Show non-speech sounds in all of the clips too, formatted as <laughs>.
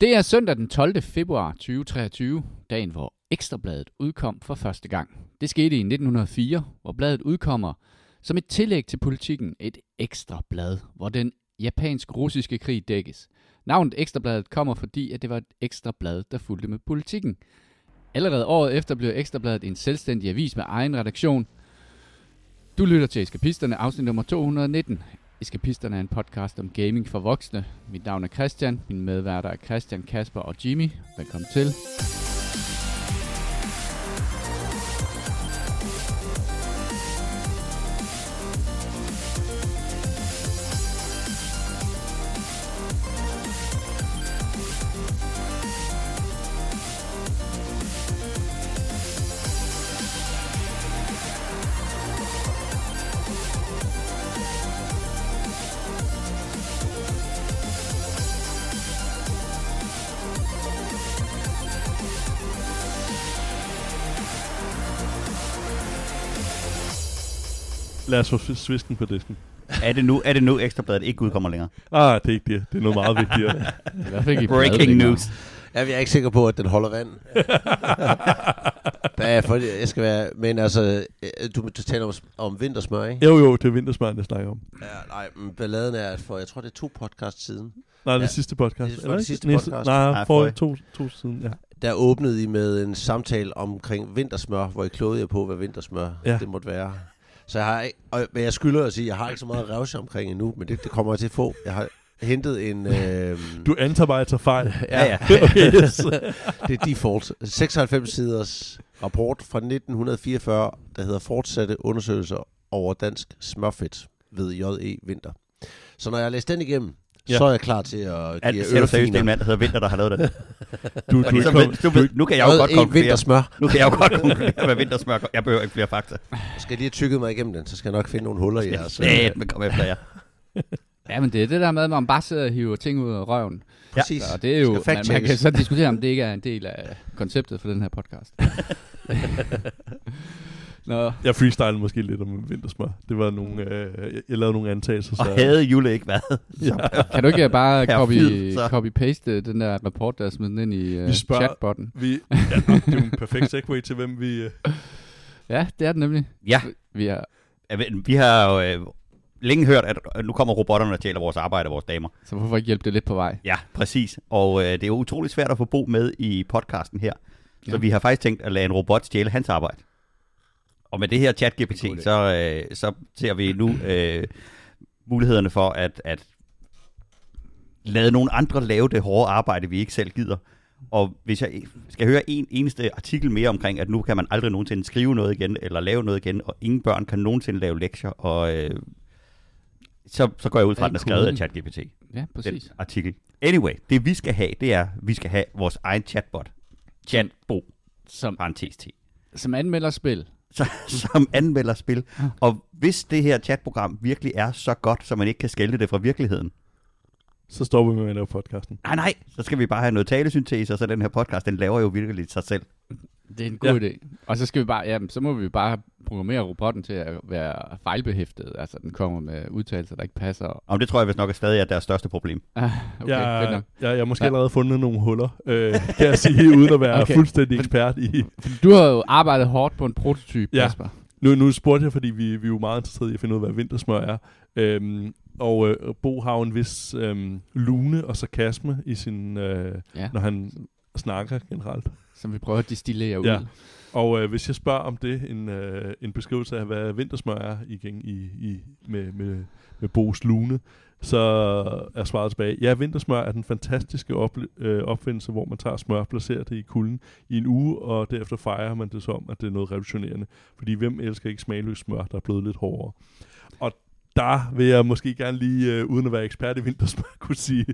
Det er søndag den 12. februar 2023, dagen hvor Ekstrabladet udkom for første gang. Det skete i 1904, hvor bladet udkommer som et tillæg til politikken, et ekstra blad, hvor den japansk-russiske krig dækkes. Navnet Ekstrabladet kommer fordi, at det var et ekstra blad, der fulgte med politikken. Allerede året efter blev Ekstrabladet en selvstændig avis med egen redaktion. Du lytter til Eskapisterne, afsnit nummer 219. Eskapisterne er en podcast om gaming for voksne. Mit navn er Christian, min medværter er Christian, Kasper og Jimmy. Velkommen til. Lad os få svisken på disken. Er det nu, er det nu Ekstrabladet ikke udkommer længere? Ah, det er ikke det. Det er noget meget <laughs> vigtigere. I Breaking news. Ja, jeg er ikke sikker på, at den holder vand. ja, for jeg skal være... Men altså, øh, du, du taler om, om vintersmør, ikke? jo, jo, det er vintersmøren, jeg snakker om. Ja, nej, men balladen er for, jeg tror, det er to podcast siden. Nej, det Ja. sidste podcast. Det det ikke? sidste Næste- podcast. Nej, Nej, for to, to siden, ja. Der åbnede I med en samtale omkring vintersmør, hvor I klogede jer på, hvad vintersmør Ja. det måtte være. Så jeg har ikke, og, men jeg skylder at sige, jeg har ikke så meget revse omkring endnu, men det, det kommer jeg til at få. Jeg har hentet en... Øh, Du antager bare, at jeg tager fejl. Ja, ja. <laughs> okay, yes. <laughs> det er default. 96 siders rapport fra 1944, der hedder Fortsatte undersøgelser over dansk smørfedt ved J.E. Vinter. Så når jeg har læst den igennem, Ja. ja. så er jeg klar til at give ser du seriøst, det er en mand, der hedder Vinter, der har lavet det? <laughs> Du, du, er ved, kommet- du ved, nu kan jeg jo godt konkludere. Vintersmør. Nu kan jeg jo godt konkludere, hvad vintersmør. Jeg behøver ikke flere fakta. Skal jeg lige have tykket mig igennem den, så skal jeg nok finde nogle huller i jeres. øh, Nej, men kom efter jer. <laughs> Ja, men det er det der med, at man bare sidder og hiver ting ud af røven. Præcis. Og det er jo, Skal man, man kan så diskutere, om det ikke er en del af konceptet for den her podcast. <laughs> Nå, Jeg freestylede måske lidt om vintersmør. Det var nogle, øh, jeg, jeg lavede nogle antagelser. Og Så, havde Jule ikke været. <laughs> ja. kan du ikke bare Herr copy, copy-paste den der rapport, der er smidt ind i uh, Vi spørger- chatbotten? Vi, ja, det er jo en perfekt segue til, hvem vi... Øh, <laughs> Ja, det er det nemlig. Ja, Vi har, ved, vi har jo øh, længe hørt, at nu kommer robotterne og tjener vores arbejde, vores damer. så hvorfor ikke hjælpe det lidt på vej? Ja, præcis. Og øh, det er jo utroligt svært at få Bo med i podcasten her. Så Ja. vi har faktisk tænkt at lade en robot stjæle hans arbejde. Og med det her chat-GPT, idé. så, øh, så ser vi nu øh, mulighederne for at, at lade nogle andre lave det hårde arbejde, vi ikke selv gider. Og hvis jeg skal høre en eneste artikel mere omkring, at nu kan man aldrig nogensinde skrive noget igen, eller lave noget igen, og ingen børn kan nogensinde lave lektier, og øh, så, så går jeg ud fra, at den er skrevet af. ChatGPT Ja, den præcis. artikel. Anyway, det vi skal have, det er, at vi skal have vores egen chatbot. Chatbo, Som, parentes T. som anmelder spil. <laughs> Som anmelder spil. Og hvis det her chatprogram virkelig er så godt, så man ikke kan skælde det fra virkeligheden, så stopper vi med at lave podcasten. nej nej, så skal vi bare have noget talesyntese, og så den her podcast, den laver jo virkelig sig selv. Det er en god ja. idé. Og så skal vi bare, ja, så må vi bare programmere robotten til at være fejlbehæftet. Altså, den kommer med udtalelser, der ikke passer. Og det tror jeg vist nok er stadig er deres største problem. Ah, okay, jeg, jeg, jeg har måske Ja. allerede fundet nogle huller, øh, kan jeg sige, uden at være <laughs> Okay. fuldstændig ekspert i... Du har jo arbejdet hårdt på en prototype, Ja. Kasper. Nu, nu spurgte jeg, fordi vi, vi er jo meget interesserede i at finde ud af, hvad vintersmør er. Øhm, og øh, Bo har jo en vis øhm, lune og sarkasme i sin, øh, Ja, når han snakker generelt. Som vi prøver at destillere ud. Ja. Og øh, hvis jeg spørger om det, en, øh, en beskrivelse af, hvad vintersmør er igen i, i, med, med, med Bo's lune, så er svaret tilbage, ja, vintersmør er den fantastiske op, øh, opfindelse, hvor man tager smør og placerer det i kulden i en uge, og derefter fejrer man det som, at det er noget revolutionerende. Fordi hvem elsker ikke smagløs smør, der er blevet lidt hårdere? Og der vil jeg måske gerne lige, øh, uden at være ekspert i vintersmør, <laughs> kunne sige,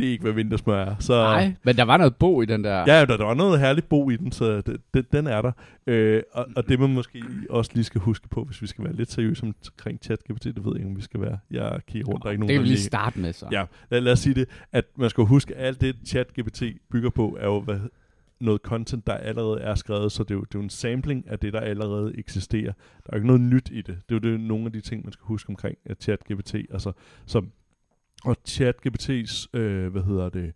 det er ikke, hvad vintersmør er. Så, Nej, men der var noget bo i den der. Ja, der, der var noget herligt bo i den, så det, det, den er der. Øh, og, og det man måske også lige skal huske på, hvis vi skal være lidt seriøse omkring ChatGPT, det ved jeg ikke, om vi skal være. Jeg kigger rundt, der er ikke det nogen, kan der vi lige starte med så. Ja, lad, lad os sige det, at man skal huske, at alt det ChatGPT bygger på, er jo hvad, noget content, der allerede er skrevet, så det er, jo, det er jo en sampling af det, der allerede eksisterer. Der er jo ikke noget nyt i det. Det er jo det, nogle af de ting, man skal huske omkring at ChatGPT. Altså, så, og ChatGPT's, øh, hvad hedder det,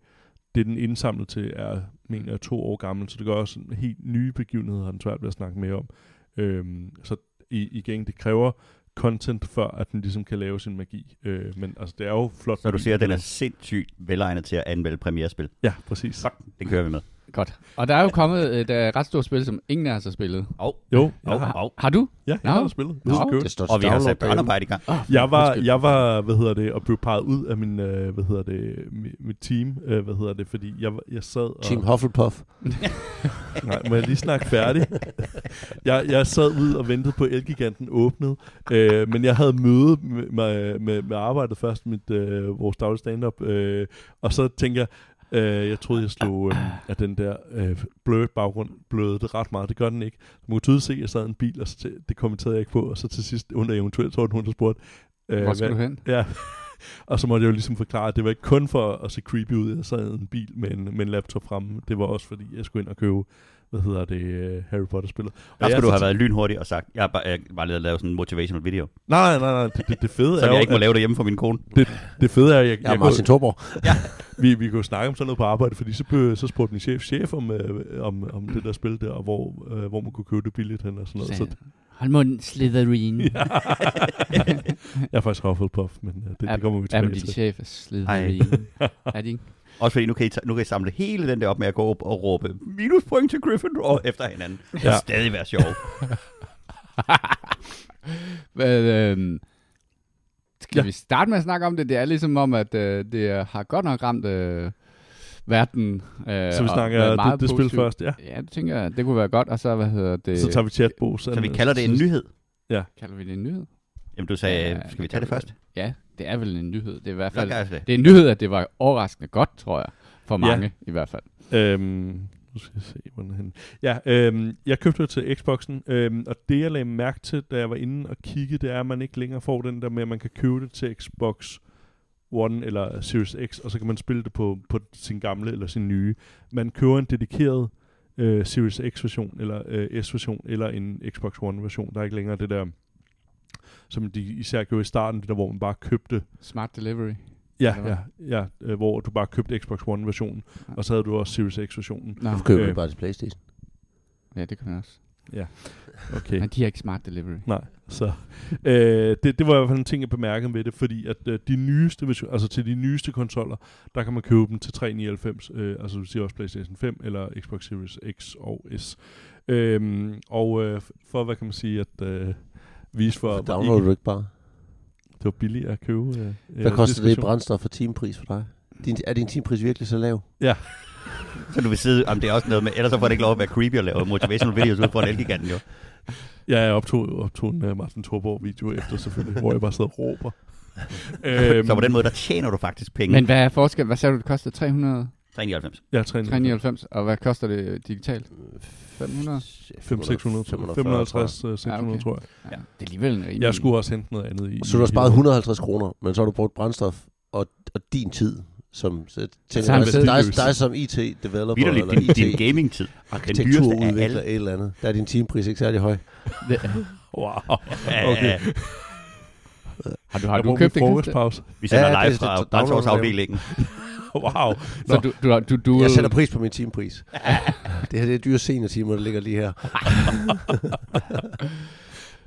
det, den indsamlet til, er, mener jeg, to år gammel, så det gør også en helt nye begivenheder, har den svært ved at snakke mere om. Øhm, så i, igen, det kræver content, før at den ligesom kan lave sin magi. Øh, men altså, det er jo flot. Så du siger, at den er sindssygt velegnet til at anmelde premierespil. Ja, præcis. Godt, den kører vi med. Godt. Og der er jo kommet et uh, ret stort spil, som ingen af os har spillet. Og, Jo, og, jeg har, Har du? ja, jeg Nå. har spillet. Jeg købe Det står og vi har sat børnearbejde i gang. Oh, Jeg var, undskyld. jeg var, hvad hedder det, og blev peget ud af min, øh, hvad hedder det, mit, team, øh, hvad hedder det, fordi jeg, jeg sad og... Team Hufflepuff. <laughs> Nej, må jeg lige snakke færdig? jeg, jeg sad ud og ventede på, Elgiganten åbnede, øh, men jeg havde møde med, med, med, med arbejdet først, mit, øh, vores daglige stand-up, øh, og så tænker jeg, øh, jeg troede, jeg slog øh, at den der øh, blurred baggrund bløde det ret meget. Det gør den ikke. Du må tydeligt se, at jeg sad i en bil, og så til, det kommenterede jeg ikke på, og så til sidst, under eventuelt, så var der spurgte, øh, Hvor skal du hen? Ja, <laughs> og så måtte jeg jo ligesom forklare, at det var ikke kun for at se creepy ud, jeg sad i en bil med en, med en laptop fremme. Det var også fordi, jeg skulle ind og købe, hvad hedder det, uh, Harry Potter-spillet. Og Der jeg skulle du have været lynhurtig og sagt, jeg har bare, jeg bare lige lavet sådan en motivational video, Nej, nej, nej, det, det, det fede <laughs> som er jeg jo, ikke må at- lave derhjemme for min kone. <laughs> det fede er, at jeg, Jeg er jeg Martin Thorborg. <laughs> vi, vi kunne snakke om sådan noget på arbejde, fordi så, blev, så spurgte min chef, chef om, øh, om, om det der spil der, og hvor, øh, hvor man kunne købe det billigt hen og sådan noget. Så, Hold munden, Slytherin. ja. jeg er faktisk Hufflepuff, men øh, det, det kommer vi Ja, men tilbage din til. chef er Slytherin. er de ikke? Også fordi nu kan, I, nu kan I samle hele den der op med at gå op og råbe minuspoint til Gryffindor efter hinanden. Det Ja. stadig være sjovt. <laughs> Hvad, øhm, skal Ja. ja. vi starte med at snakke om det? Det er ligesom om, at øh, det har godt nok ramt øh, verden. Øh, Så vi snakker det, meget det spil først, ja. Ja, det tænker jeg, det kunne være godt. Og så, hvad hedder det? Så tager vi chatbos. Så vi kalder det en nyhed. Kalder vi det en nyhed? Jamen du sagde, Ja, skal vi tage det først? Ja, det er vel en nyhed. Det er i hvert fald... jeg det. Det er en nyhed, at det var overraskende godt, tror jeg. For Ja. mange, i hvert fald. Øhm, nu skal jeg se, hvor den er henne. Ja, øhm, jeg købte det til Xboxen, øhm, og det jeg lagde mærke til, da jeg var inde og kigge, det er, at man ikke længere får den der med, at man kan købe det til Xbox One eller Series X, og så kan man spille det på, på sin gamle eller sin nye. Man køber en dedikeret øh, Series X-version, eller øh, S-version, eller en Xbox One-version. Der er ikke længere det der, som de især gjorde i starten, det der, hvor man bare købte Smart delivery. Ja, ja, ja øh, hvor du bare købte Xbox One-versionen, Ja. og så havde du også Series X-versionen. Nå, Øh. du bare til Playstation? ja, det kan man også. Okay. Men de har ikke smart delivery. Nej, så øh, det, det var i hvert fald en ting, jeg bemærkede ved det, fordi at øh, de nyeste version, altså til de nyeste konsoller, der kan man købe dem til 399, øh, altså du siger også PlayStation 5 eller Xbox Series X og S. Øhm, og øh, for, hvad kan man sige, at øh, vise for, Hvorfor hvor downloader ikke, du ikke bare? det var billigt at købe. Øh, Hvad koster det i brændstof for timepris for dig? Din, er din timepris virkelig så lav? Så du vil sidde, om det er også noget med, ellers så får det ikke lov at være creepy og lave motivational videos ud for en elgiganten jo. Ja, jeg optog, optog en uh, Martin Thorborg video efter selvfølgelig, hvor jeg bare sidder og råber. øhm, <laughs> Så på den måde, der tjener du faktisk penge. Men hvad er forskel? Hvad sagde du, det koster? 300? 399. Ja, 399. 399. Og hvad koster det digitalt? 500? 5 600, 550, 600, Ja, okay. tror jeg. Ja. Det er alligevel en rimelig... Jeg skulle også hente noget andet i. Så du har sparet 150 kroner, men så har du brugt brændstof og, og din tid, som så tænker, Så har han dig, dig, dig som IT-developer Vitterligt, eller din, din gaming-tid. IT-arkitekturudvikler af et eller andet. Der er din timepris ikke særlig høj. <laughs> Wow. Okay. har du, har Jeg du købt Christian? frokostpause. Vi sender Ja, live det- fra det- <laughs> Wow. Så du, du, du, du, Jeg sætter pris på min timepris. <laughs> det her det er dyre seniortimer, der ligger lige her. <laughs>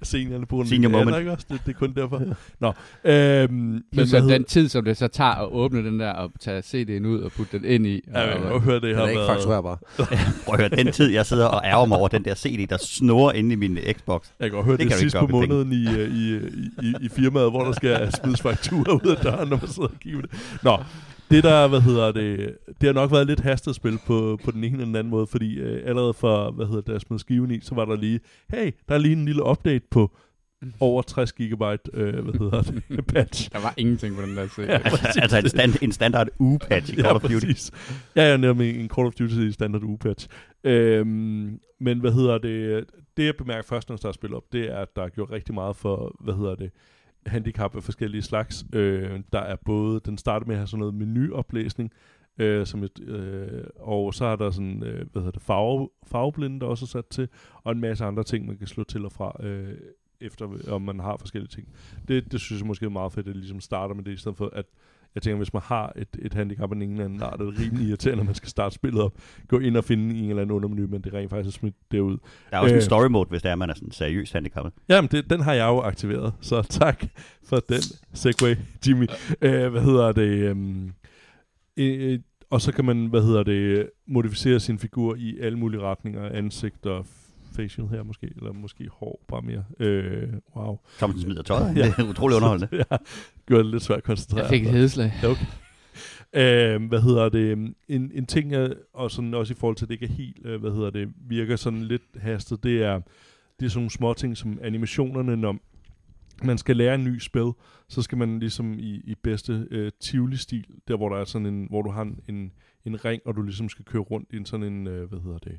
Seniorerne af Senior moment. ikke også? Det, det er kun derfor. Nå. Øhm, men Men så den tid, som det så tager at åbne den der og tage CD'en ud og putte den ind i. Ja, jeg og, kan godt høre, det Den har er ikke fakturerbar. Prøv at høre, den tid, jeg sidder og ærger mig over den der CD, der snurrer inde i min Xbox. Jeg kan godt høre, Det det, kan sidst på måneden i, øh, i, i, i, i firmaet, hvor der skal smides fakturer ud af døren, når man sidder og kigger det. Nå, det der, hvad hedder det, det har nok været lidt hastet spil på, på den ene eller den anden måde, fordi øh, allerede for, hvad hedder det, da jeg smed skiven i, så var der lige, hey, der er lige en lille update på over 60 gigabyte, øh, hvad hedder det, <laughs> patch. Der var ingenting på den der CD. Ja, Ja. <laughs> præcis. altså en, stand, en standard uge-patch i Call of Duty. præcis. Ja, ja, nemlig en Call of Duty standard uge-patch. Øhm, men hvad hedder det? Det jeg bemærker først, når jeg starter spil op, det er, at der er gjort rigtig meget for, hvad hedder det, handicap af forskellige slags. Øh, der er både, den starter med at have sådan noget menuoplæsning, øh, som et, øh, og så er der sådan, øh, hvad hedder det, farve, farveblinde, der også er sat til, og en masse andre ting, man kan slå til og fra, øh, efter om man har forskellige ting. Det, det synes jeg måske er meget fedt, at det ligesom starter med det, i stedet for at jeg tænker, hvis man har et, et handicap af en eller anden art, er det rimelig irriterende, når man skal starte spillet op, gå ind og finde en eller anden undermenu, men det er rent faktisk er smidt derud. Der er også Øh. en story mode, hvis det er, man er sådan seriøs handicappet. Jamen, det, den har jeg jo aktiveret, så tak for den segway, Jimmy. Øh, hvad hedder det? øhm, øh, og så kan man, hvad hedder det, modificere sin figur i alle mulige retninger, ansigt og facial her måske, eller måske hår bare mere. Øh, wow. Den smider tøjet. <laughs> Ja. Det er utrolig underholdende. <laughs> ja, gør det lidt svært at koncentrere. Jeg fik et hedeslag. Okay. Øh, hvad hedder det? En, en ting, jeg, og sådan også i forhold til, at det ikke er helt, øh, hvad hedder det, virker sådan lidt hastet, det er, det er sådan nogle små ting som animationerne, når man skal lære en ny spil, så skal man ligesom i, i bedste øh, Tivoli-stil, der hvor der er sådan en, hvor du har en, en, en ring, og du ligesom skal køre rundt i en sådan en, øh, hvad hedder det, øh,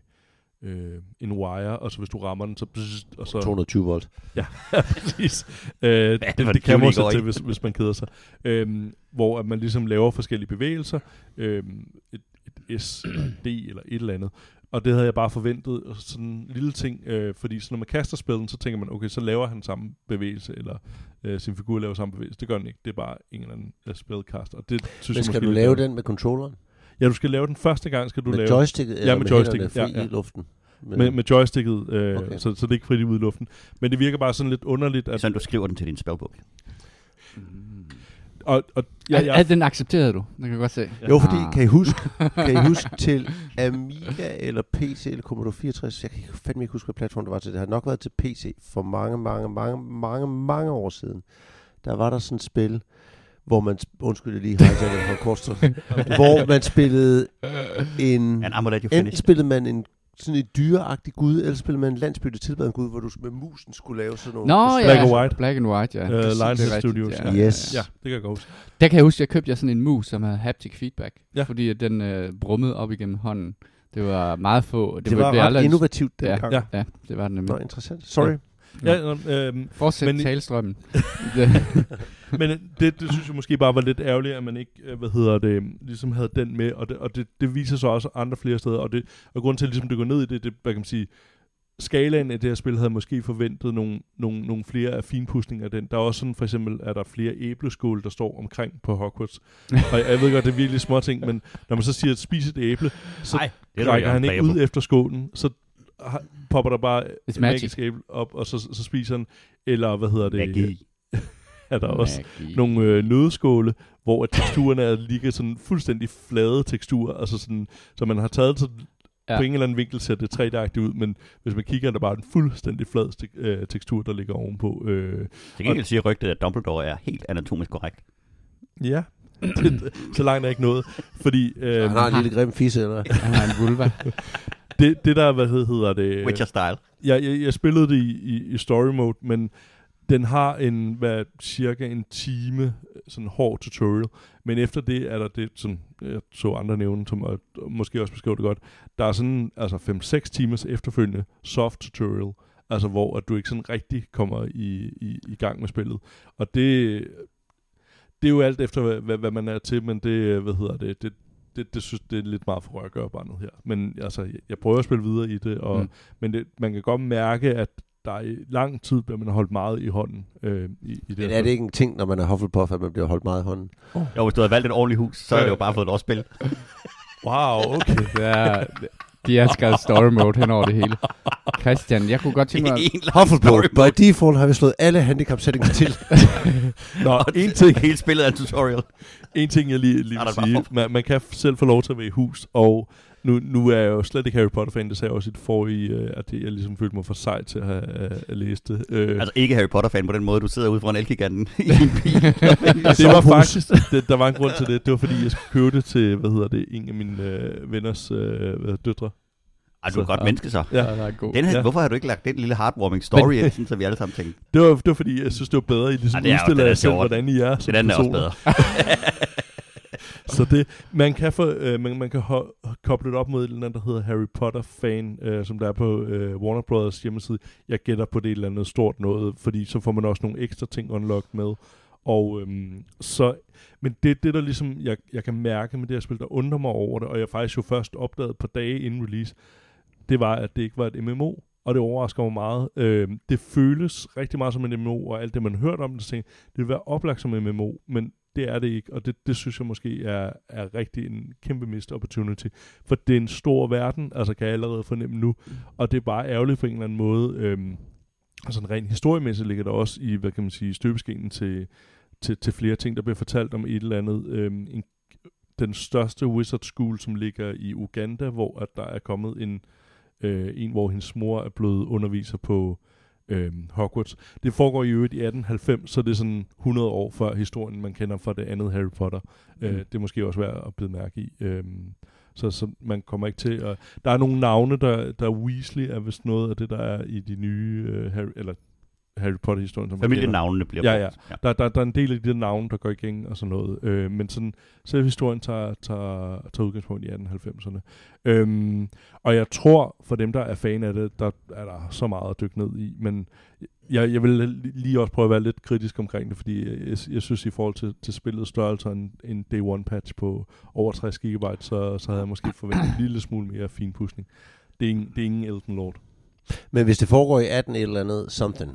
en wire, og så hvis du rammer den, så... bzzzt, Og så 220 volt. <laughs> Ja, præcis. Øh, det, det, kan man også til, hvis, hvis man keder sig. Øhm, hvor at man ligesom laver forskellige bevægelser. Øhm, et, et S, eller D, eller et eller andet. Og det havde jeg bare forventet, og sådan en lille ting, øh, fordi så når man kaster spillen, så tænker man, okay, så laver han samme bevægelse, eller øh, sin figur laver samme bevægelse. Det gør den ikke, det er bare en eller anden uh, spilcast, og det synes Men jeg skal måske du lave den med controlleren? Ja, du skal lave den første gang, skal du med lave joysticket eller med med, joystick, hænderne fri ja, ja. i luften? Men, med, med joysticket, øh, Okay. så, så det er ikke frit ud i luften. Men det virker bare sådan lidt underligt, at... Sådan du skriver den til din spellbook. Og, og, Ja, ja, ja. Den accepterede du, det kan jeg godt se. Jo, fordi Ah. kan I huske, <laughs> kan I huske til Amiga eller PC eller Commodore 64? Jeg kan ikke- fandme ikke huske, hvad platform det var til. Det har nok været til PC for mange, mange, mange, mange, mange år siden. Der var der sådan et spil, hvor man, undskyld, jeg lige har det en kort stund, hvor man spillede en, you enten spillede man en sådan en dyreagtig gud, eller spillede man en landsby, der tilbad en gud, hvor du med musen skulle lave sådan nogle... Nå, ja. Black and white. Black and white, ja. Øh, Præcis, Lionhead det Studios, Ja. ja. Yes. Ja, det kan jeg godt huske. Der kan jeg huske, jeg købte jeg sådan en mus, som havde haptic feedback. Ja. Fordi at den øh, brummede op igennem hånden. Det var meget få. Det, det var blev ret aldrig en- innovativt dengang. Ja. Ja, det var den nemlig. Nå, interessant. Sorry. Ja, øhm, Fortsæt Men talstrømmen. <laughs> men det, det synes jeg måske bare var lidt ærgerligt, at man ikke, øh, hvad hedder det, ligesom havde den med, og det, og det, det viser sig også andre flere steder, og, det, og grunden til, at ligesom det går ned i det, det, hvad kan man sige, skalaen af det her spil havde jeg måske forventet nogle, nogle, nogle flere af finpudsninger af den. Der er også sådan, for eksempel, er der flere æbleskåle, der står omkring på Hogwarts. <laughs> og jeg ved godt, det er virkelig små ting, men når man så siger, at spis et æble, så Nej, det er rækker han ikke ud efter skålen, så popper der bare It's magic. magisk æble op, og så, så spiser han, eller hvad hedder det, Magi. <laughs> er der også Magi. nogle øh, nødskåle, hvor at teksturerne er ligger sådan fuldstændig flade teksturer, altså sådan, så man har taget så Ja. på en eller anden vinkel ser det 3D-agtigt ud, men hvis man kigger, er der bare en fuldstændig flad stek- øh, tekstur, der ligger ovenpå. Øh, Til gengæld siger rygtet, at Dumbledore er helt anatomisk korrekt. ja, det, <clears throat> så langt er ikke noget, fordi øh, Han har en lille grim fisse, eller? Han har en vulva. <laughs> det, det der, hvad hed- hedder det? Witcher-style. jeg, jeg, jeg spillede det i, i, i story mode, men den har en, hvad, cirka en time, sådan hård tutorial, men efter det er der det, som jeg så andre nævne, som og, og måske også beskriver det godt, der er sådan altså 5-6 timers efterfølgende soft tutorial, altså hvor at du ikke sådan rigtig kommer i, i, i gang med spillet. Og det, det er jo alt efter, hvad, hvad, hvad man er til, men det, hvad hedder det, det, det, det synes det er lidt meget for at gøre bare noget her. Men altså, jeg, jeg prøver at spille videre i det, og, Mm. men det, man kan godt mærke, at der i lang tid bliver man holdt meget i hånden øh, i, i det Men er det ikke en ting, når man er Hufflepuff, at man bliver holdt meget i hånden? Jo, hvis du havde valgt et ordentligt hus, så er det jo bare fået at spille. <laughs> Wow, okay. <laughs> Er, de har skrevet story mode hen over det hele. Christian, jeg kunne godt tænke mig... <laughs> En Hufflepuff. By default har vi slået alle handicap settings til. Nå, en ting, Hele spillet er en tutorial. En ting jeg lige, lige vil sige. Man, man kan selv få lov til at være i hus, og nu, nu er jeg jo slet ikke Harry Potter-fan, det sagde jeg også i det forrige, øh, at jeg ligesom følte mig for sej til at have at, læse det. Øh, Altså ikke Harry Potter-fan på den måde, du sidder ude foran Elgiganten i <laughs> en bil. det var faktisk, det, der var en grund til det. Det var fordi, jeg skulle købe det til, hvad hedder det, en af mine øh, venners øh, døtre. Ej, du er et godt Ja. menneske så. Ja. Ja, er god. Den her, Ja. Hvorfor har du ikke lagt den lille heartwarming story ind, sådan, så vi alle sammen tænkte, Det var, det var fordi, jeg synes, det var bedre, I ligesom jo- udstiller er jer selv, hvordan I er som den anden er også bedre. <laughs> Så det, man kan, få, øh, man, man kan ho- koble det op mod et eller andet, der hedder Harry Potter fan, øh, som der er på øh, Warner Brothers hjemmeside. Jeg gætter på det et eller andet stort noget, fordi så får man også nogle ekstra ting unlocked med. Og øhm, så, men det, det der ligesom, jeg, jeg kan mærke med det her spil, der undrer mig over det, og jeg faktisk jo først opdagede på dage inden release, det var, at det ikke var et MMO, og det overrasker mig meget. Øh, det føles rigtig meget som en MMO, og alt det, man hørte hørt om det, tænkte det vil være oplagt som en MMO, men det det er det ikke, og det, det synes jeg måske er, er rigtig en kæmpe missed opportunity. For det er en stor verden, altså kan jeg allerede fornemme nu, og det er bare ærgerligt på en eller anden måde. Øhm, altså en ren historiemæssigt ligger der også i, hvad kan man sige, støbeskenen til, til, til flere ting, der bliver fortalt om et eller andet. Øhm, en, den største wizard school, som ligger i Uganda, hvor at der er kommet en, øh, en hvor hendes mor er blevet underviser på øh, Hogwarts. Det foregår i øvrigt i 1890, så det er sådan 100 år før historien, man kender fra det andet Harry Potter. Mm. Øh, det er måske også værd at bide mærke i. Øh, så, så man kommer ikke til at... Der er nogle navne, der, der Weasley er vist noget af det, der er i de nye øh, Harry, eller Harry Potter-historien. Som. Familienavnene bliver Ja, ja. brugt. Der, der, der er en del af de der navne, der går igen og sådan noget. Øh, men sådan, selve historien tager, tager, tager udgangspunkt i 1890'erne. Øhm, og jeg tror, for dem, der er fan af det, der er der så meget at dykke ned i. Men jeg, jeg vil lige også prøve at være lidt kritisk omkring det, fordi jeg, jeg synes i forhold til, til spillets størrelse en, en day one patch på over 60 GB, så, så havde jeg måske forventet en lille smule mere finpudsning. Det er ingen, det er ingen Elden Lord. Men hvis det foregår i 18 et eller andet something,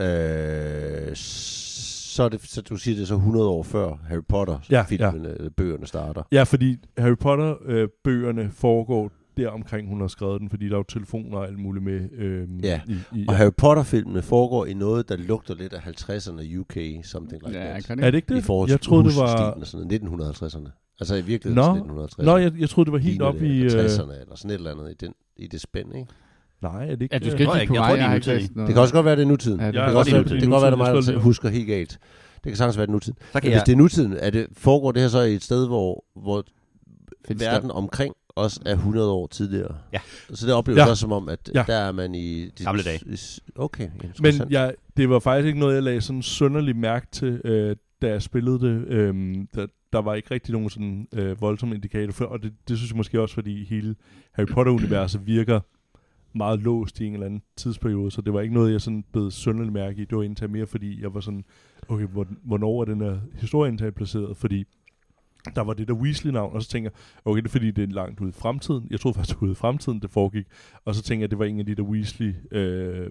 øh, så er det, så du siger det så 100 år før Harry Potter Ja, filmen, ja. bøgerne starter. Ja, fordi Harry Potter-bøgerne foregår der omkring, hun har skrevet den, fordi der er jo telefoner og alt muligt med. Øhm, Ja, i, i, Og Harry Potter-filmene foregår i noget, der lugter lidt af 50'erne UK, something like Ja, that. Er det ikke I det? forhold Jeg troede, det var... og sådan noget, 1950'erne. Altså i virkeligheden Nå, 1960'erne. Nå, jeg, jeg troede, det var helt op det, i... eller Øh, 60'erne, eller sådan et eller andet i, den, i det spænd, ikke? Nej, er det ikke... Ja, du øh, skal tror ikke på ikke. Jeg tror, mig, det er. Det kan også godt være, det er nutiden. Ja, det, det kan også godt være, enig. det, det kan godt være, det er mig, der husker helt galt. Det kan sagtens være, det er nutiden. Så kan hvis det er nutiden, er det, foregår det her så i et sted, hvor, hvor Findes verden der- omkring os er 100 år tidligere? Ja. Så det opleves Ja. ja. også som om, at Ja. ja. der er man i... De, Gamle dage. Okay, Men jeg, det var faktisk ikke noget, jeg lagde sådan sønderlig mærke til, øh, da jeg spillede det. Øhm, der, der var ikke rigtig nogen sådan øh, voldsom indikator for, og det, det synes jeg måske også, fordi hele Harry Potter-universet virker meget låst i en eller anden tidsperiode, så det var ikke noget, jeg sådan blev sønderlig mærke i. Det var indtaget mere, fordi jeg var sådan, okay, hvor, hvornår er den her historieindtag placeret? Fordi der var det der Weasley-navn, og så tænker jeg, okay, det er fordi, det er langt ude i fremtiden. Jeg troede faktisk, det var ude i fremtiden, det foregik. Og så tænker jeg, det var en af de der Weasley... Øh,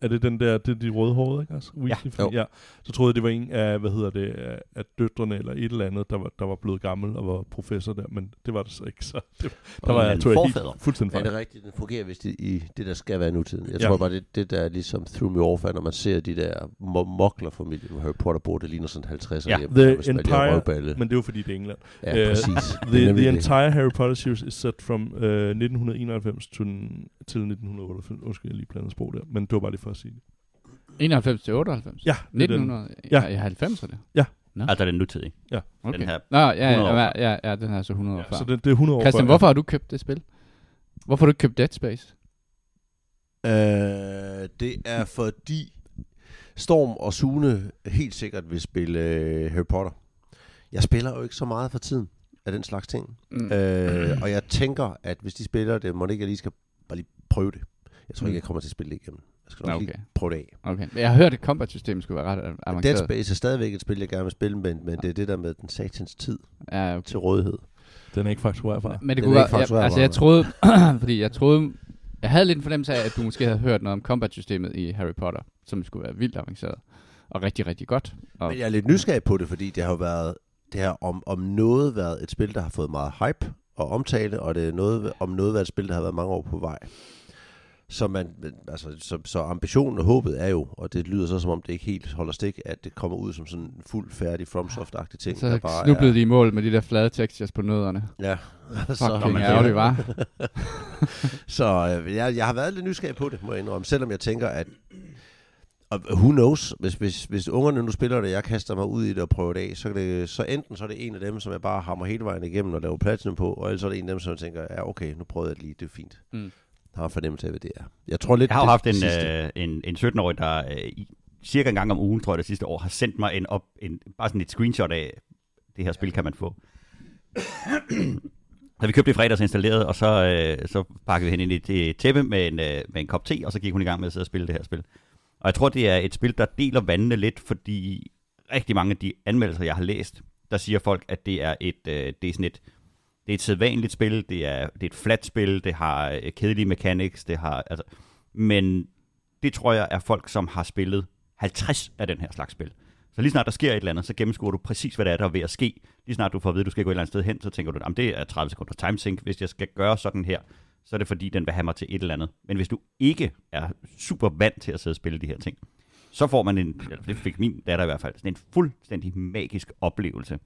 er det den der, det er de rødhårede, ikke også? Weasley Jo. ja. Så troede jeg, det var en af, hvad hedder det, af, døtrene eller et eller andet, der var, der var blevet gammel og var professor der, men det var det så ikke. Så det, der var jeg, tog jeg helt fuldstændig er fejl. det rigtigt? Den fungerer vist i, i det, der skal være nutiden. Jeg Ja. tror bare, det, det der er ligesom through me off, når man ser de der mo- mokler-familier, hvor Harry Potter bor, det ligner sådan 50'er Ja. hjem. The entire- røvballe. Men det er jo fordi, det er England. Ja, øh, præcis. Er The, the entire Harry Potter series is set from uh, 1991 til, til 1998. Undskyld, jeg lige blandet sprog der, men det var bare lige for at sige det. 91 til 98? Ja, det er den. 1900? Ja. Ja. I 90'erne? Altså den nutidige. Okay. Den her. Nå, ja, 100 år ja, før. ja, ja, den her er så 100 år Ja, før. så det, det er 100 år Christian, før. hvorfor har du købt det spil? Hvorfor har du ikke købt Dead Space? Øh, det er fordi Storm og Sune helt sikkert vil spille øh, Harry Potter. Jeg spiller jo ikke så meget for tiden af den slags ting. Mm. Øh, og jeg tænker, at hvis de spiller det, må det ikke, jeg lige skal bare lige prøve det. Jeg tror ikke, Mm. jeg kommer til at spille det igennem. Skal nok Okay. okay. lige prøve det af. Okay. Men Jeg har hørt, at combat-systemet skulle være ret Dead avanceret. Space er stadigvæk et spil, jeg gerne vil spille, men, men det er det der med den satans tid Ja, okay. til rådighed. Den er ikke fakturerbar. Men det Den kunne ikke være, fakturerbar, jeg, altså jeg troede, <clears throat> fordi jeg troede, jeg havde lidt en fornemmelse af, at du måske havde hørt noget om combat-systemet i Harry Potter, som skulle være vildt avanceret og rigtig, rigtig godt. Og, Men jeg er lidt nysgerrig på det, fordi det har jo været, det har om, om noget været et spil, der har fået meget hype og omtale, og det er noget, om noget været et spil, der har været mange år på vej. Så, man, altså, så, så ambitionen og håbet er jo, og det lyder så som om det ikke helt holder stik, at det kommer ud som sådan en fuld færdig FromSoft-agtig ting. der så bare snublede er, de i mål med de der flade textures på nødderne. Ja, så, er ærgerligt, var. <laughs> så øh, jeg, jeg har været lidt nysgerrig på det, må jeg indrømme, selvom jeg tænker, at og who knows, hvis, hvis, hvis ungerne nu spiller det, jeg kaster mig ud i det og prøver det af, så, kan det, så enten så er det en af dem, som jeg bare hammer hele vejen igennem og laver platinum på, og ellers så er det en af dem, som jeg tænker, ja okay, nu prøvede jeg det lige, det er fint. Mm. Har en fornemmelse af, hvad det er. Jeg tror lidt, Jeg har haft en, sidste- øh, en, en 17-årig, der øh, cirka en gang om ugen, tror jeg det sidste år, har sendt mig en op, en, bare sådan et screenshot af, det her spil kan man få. Da vi købte det i fredags installeret, og så, øh, så pakkede vi hende ind i et tæppe med en, øh, med en kop te, og så gik hun i gang med at sidde og spille det her spil. Og jeg tror, det er et spil, der deler vandene lidt, fordi rigtig mange af de anmeldelser, jeg har læst, der siger folk, at det er et, øh, det er sådan et, det er et sædvanligt spil, det er, det er et flat spil, det har øh, kedelige mechanics, det har, altså, men det tror jeg er folk, som har spillet 50 af den her slags spil. Så lige snart der sker et eller andet, så gennemskuer du præcis, hvad der er, der er ved at ske. Lige snart du får at vide, at du skal gå et eller andet sted hen, så tænker du, at det er 30 sekunder timesync. Hvis jeg skal gøre sådan her, så er det fordi, den vil have mig til et eller andet. Men hvis du ikke er super vant til at sidde og spille de her ting, så får man en, eller det fik min datter i hvert fald, sådan en fuldstændig magisk oplevelse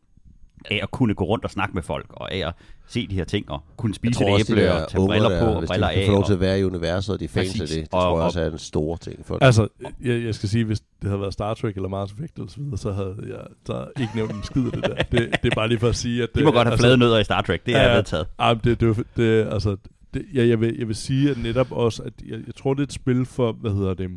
af at kunne gå rundt og snakke med folk, og af at se de her ting, og kunne spise et æble, og tage briller på, og briller af. Hvis de få lov til at være i universet, og de er fans af det, det Og- tror jeg og- også er en stor ting for dem. Altså, jeg, jeg skal sige, hvis det havde været Star Trek eller Mars Effect eller så videre, så havde jeg så ikke nævnt en skid af det der. Det, det er bare lige for at sige, at... De må godt have altså, flade nødder i Star Trek, det er Ja, ja. vedtaget. Ah, det, det, det, det, altså, det, jeg, jeg, vil, jeg vil sige at netop også, at jeg, jeg tror, det er et spil for, hvad hedder det,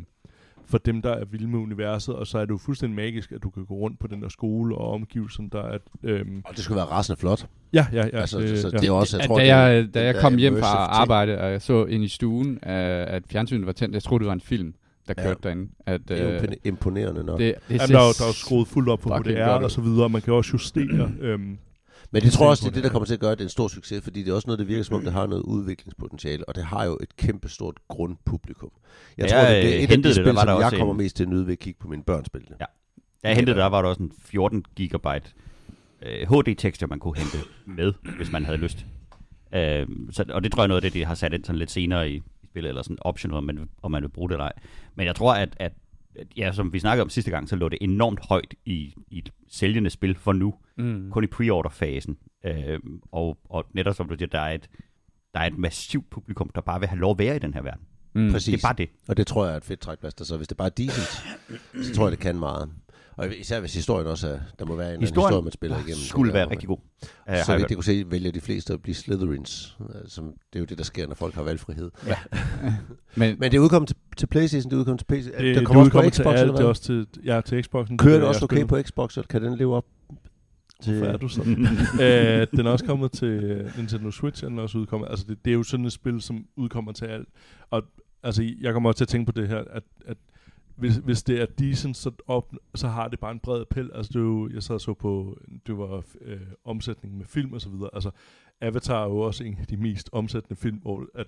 for dem, der er vilde med universet, og så er det jo fuldstændig magisk, at du kan gå rundt på den der skole og omgivelsen, der er... Øhm, Og det skulle være rasende flot. ja, ja, ja. altså, det, så ja. det er også, jeg At tror, da det jeg, da jeg kom hjem fra arbejde, og jeg så ind i stuen, at, at fjernsynet var tændt, jeg troede, det var en film, der Ja. kørte derinde. At, Det er jo øh, imponer- imponerende nok. det, det Jamen, der, er der er skruet fuldt op på fucking HDR og så videre, man kan også justere. <clears throat> øhm, Men det tror jeg også, det er det, der kommer til at gøre, det er en stor succes, fordi det er også noget, der virker som om, det har noget udviklingspotentiale, og det har jo et kæmpestort grundpublikum. Jeg Da tror, jeg, det, det er et af de det, spil, der var som der jeg også kommer en- mest til at nyde ved at kigge på mine børn spille det. Ja. Da jeg hentede det, der var der også en 14 gigabyte øh, HD-tekster, man kunne hente med, hvis man havde lyst. Øh, så, og det tror jeg noget af det, de har sat ind sådan lidt senere i, i spillet, eller sådan option, om man, om man vil bruge det eller ej. Men jeg tror, at at, ja, som vi snakkede om sidste gang, så lå det enormt højt i, i et sælgende spil for nu, Mm. kun i pre-order-fasen. Øh, og, og netop som du siger, der er, et, der er et massivt publikum, der bare vil have lov at være i den her verden. Mm. Præcis. Det er bare det. Og det tror jeg er et fedt trækplaster, så hvis det bare er decent, så tror jeg, det kan meget. Og især hvis historien også er, der må være en Historien historie, man spiller igennem. Skulle være rigtig god. Uh, Så vidt jeg kunne se, vælger de fleste at blive Slytherins. øh, Som, det er jo det, der sker, når folk har valgfrihed. <laughs> Men, Men det er udkommet til, til Playstation, det er udkommet til PC. det, det kommer også på Xbox, til eller det er hvad? også til, ja, til Xboxen. Kører det det er også okay på Xbox, eller kan den leve op til... Hvorfor er du sådan? <laughs> øh, den er også kommet til øh, Nintendo Switch, er den også udkommet. Altså, det, det er jo sådan et spil, som udkommer til alt. Og altså, jeg kommer også til at tænke på det her, at, at hvis, hvis det er decent, så, op, så har det bare en bred appel. Altså, det er jo, jeg sad og så på, det var øh, omsætning med film og så videre. Altså, Avatar er jo også en af de mest omsættende film, hvor at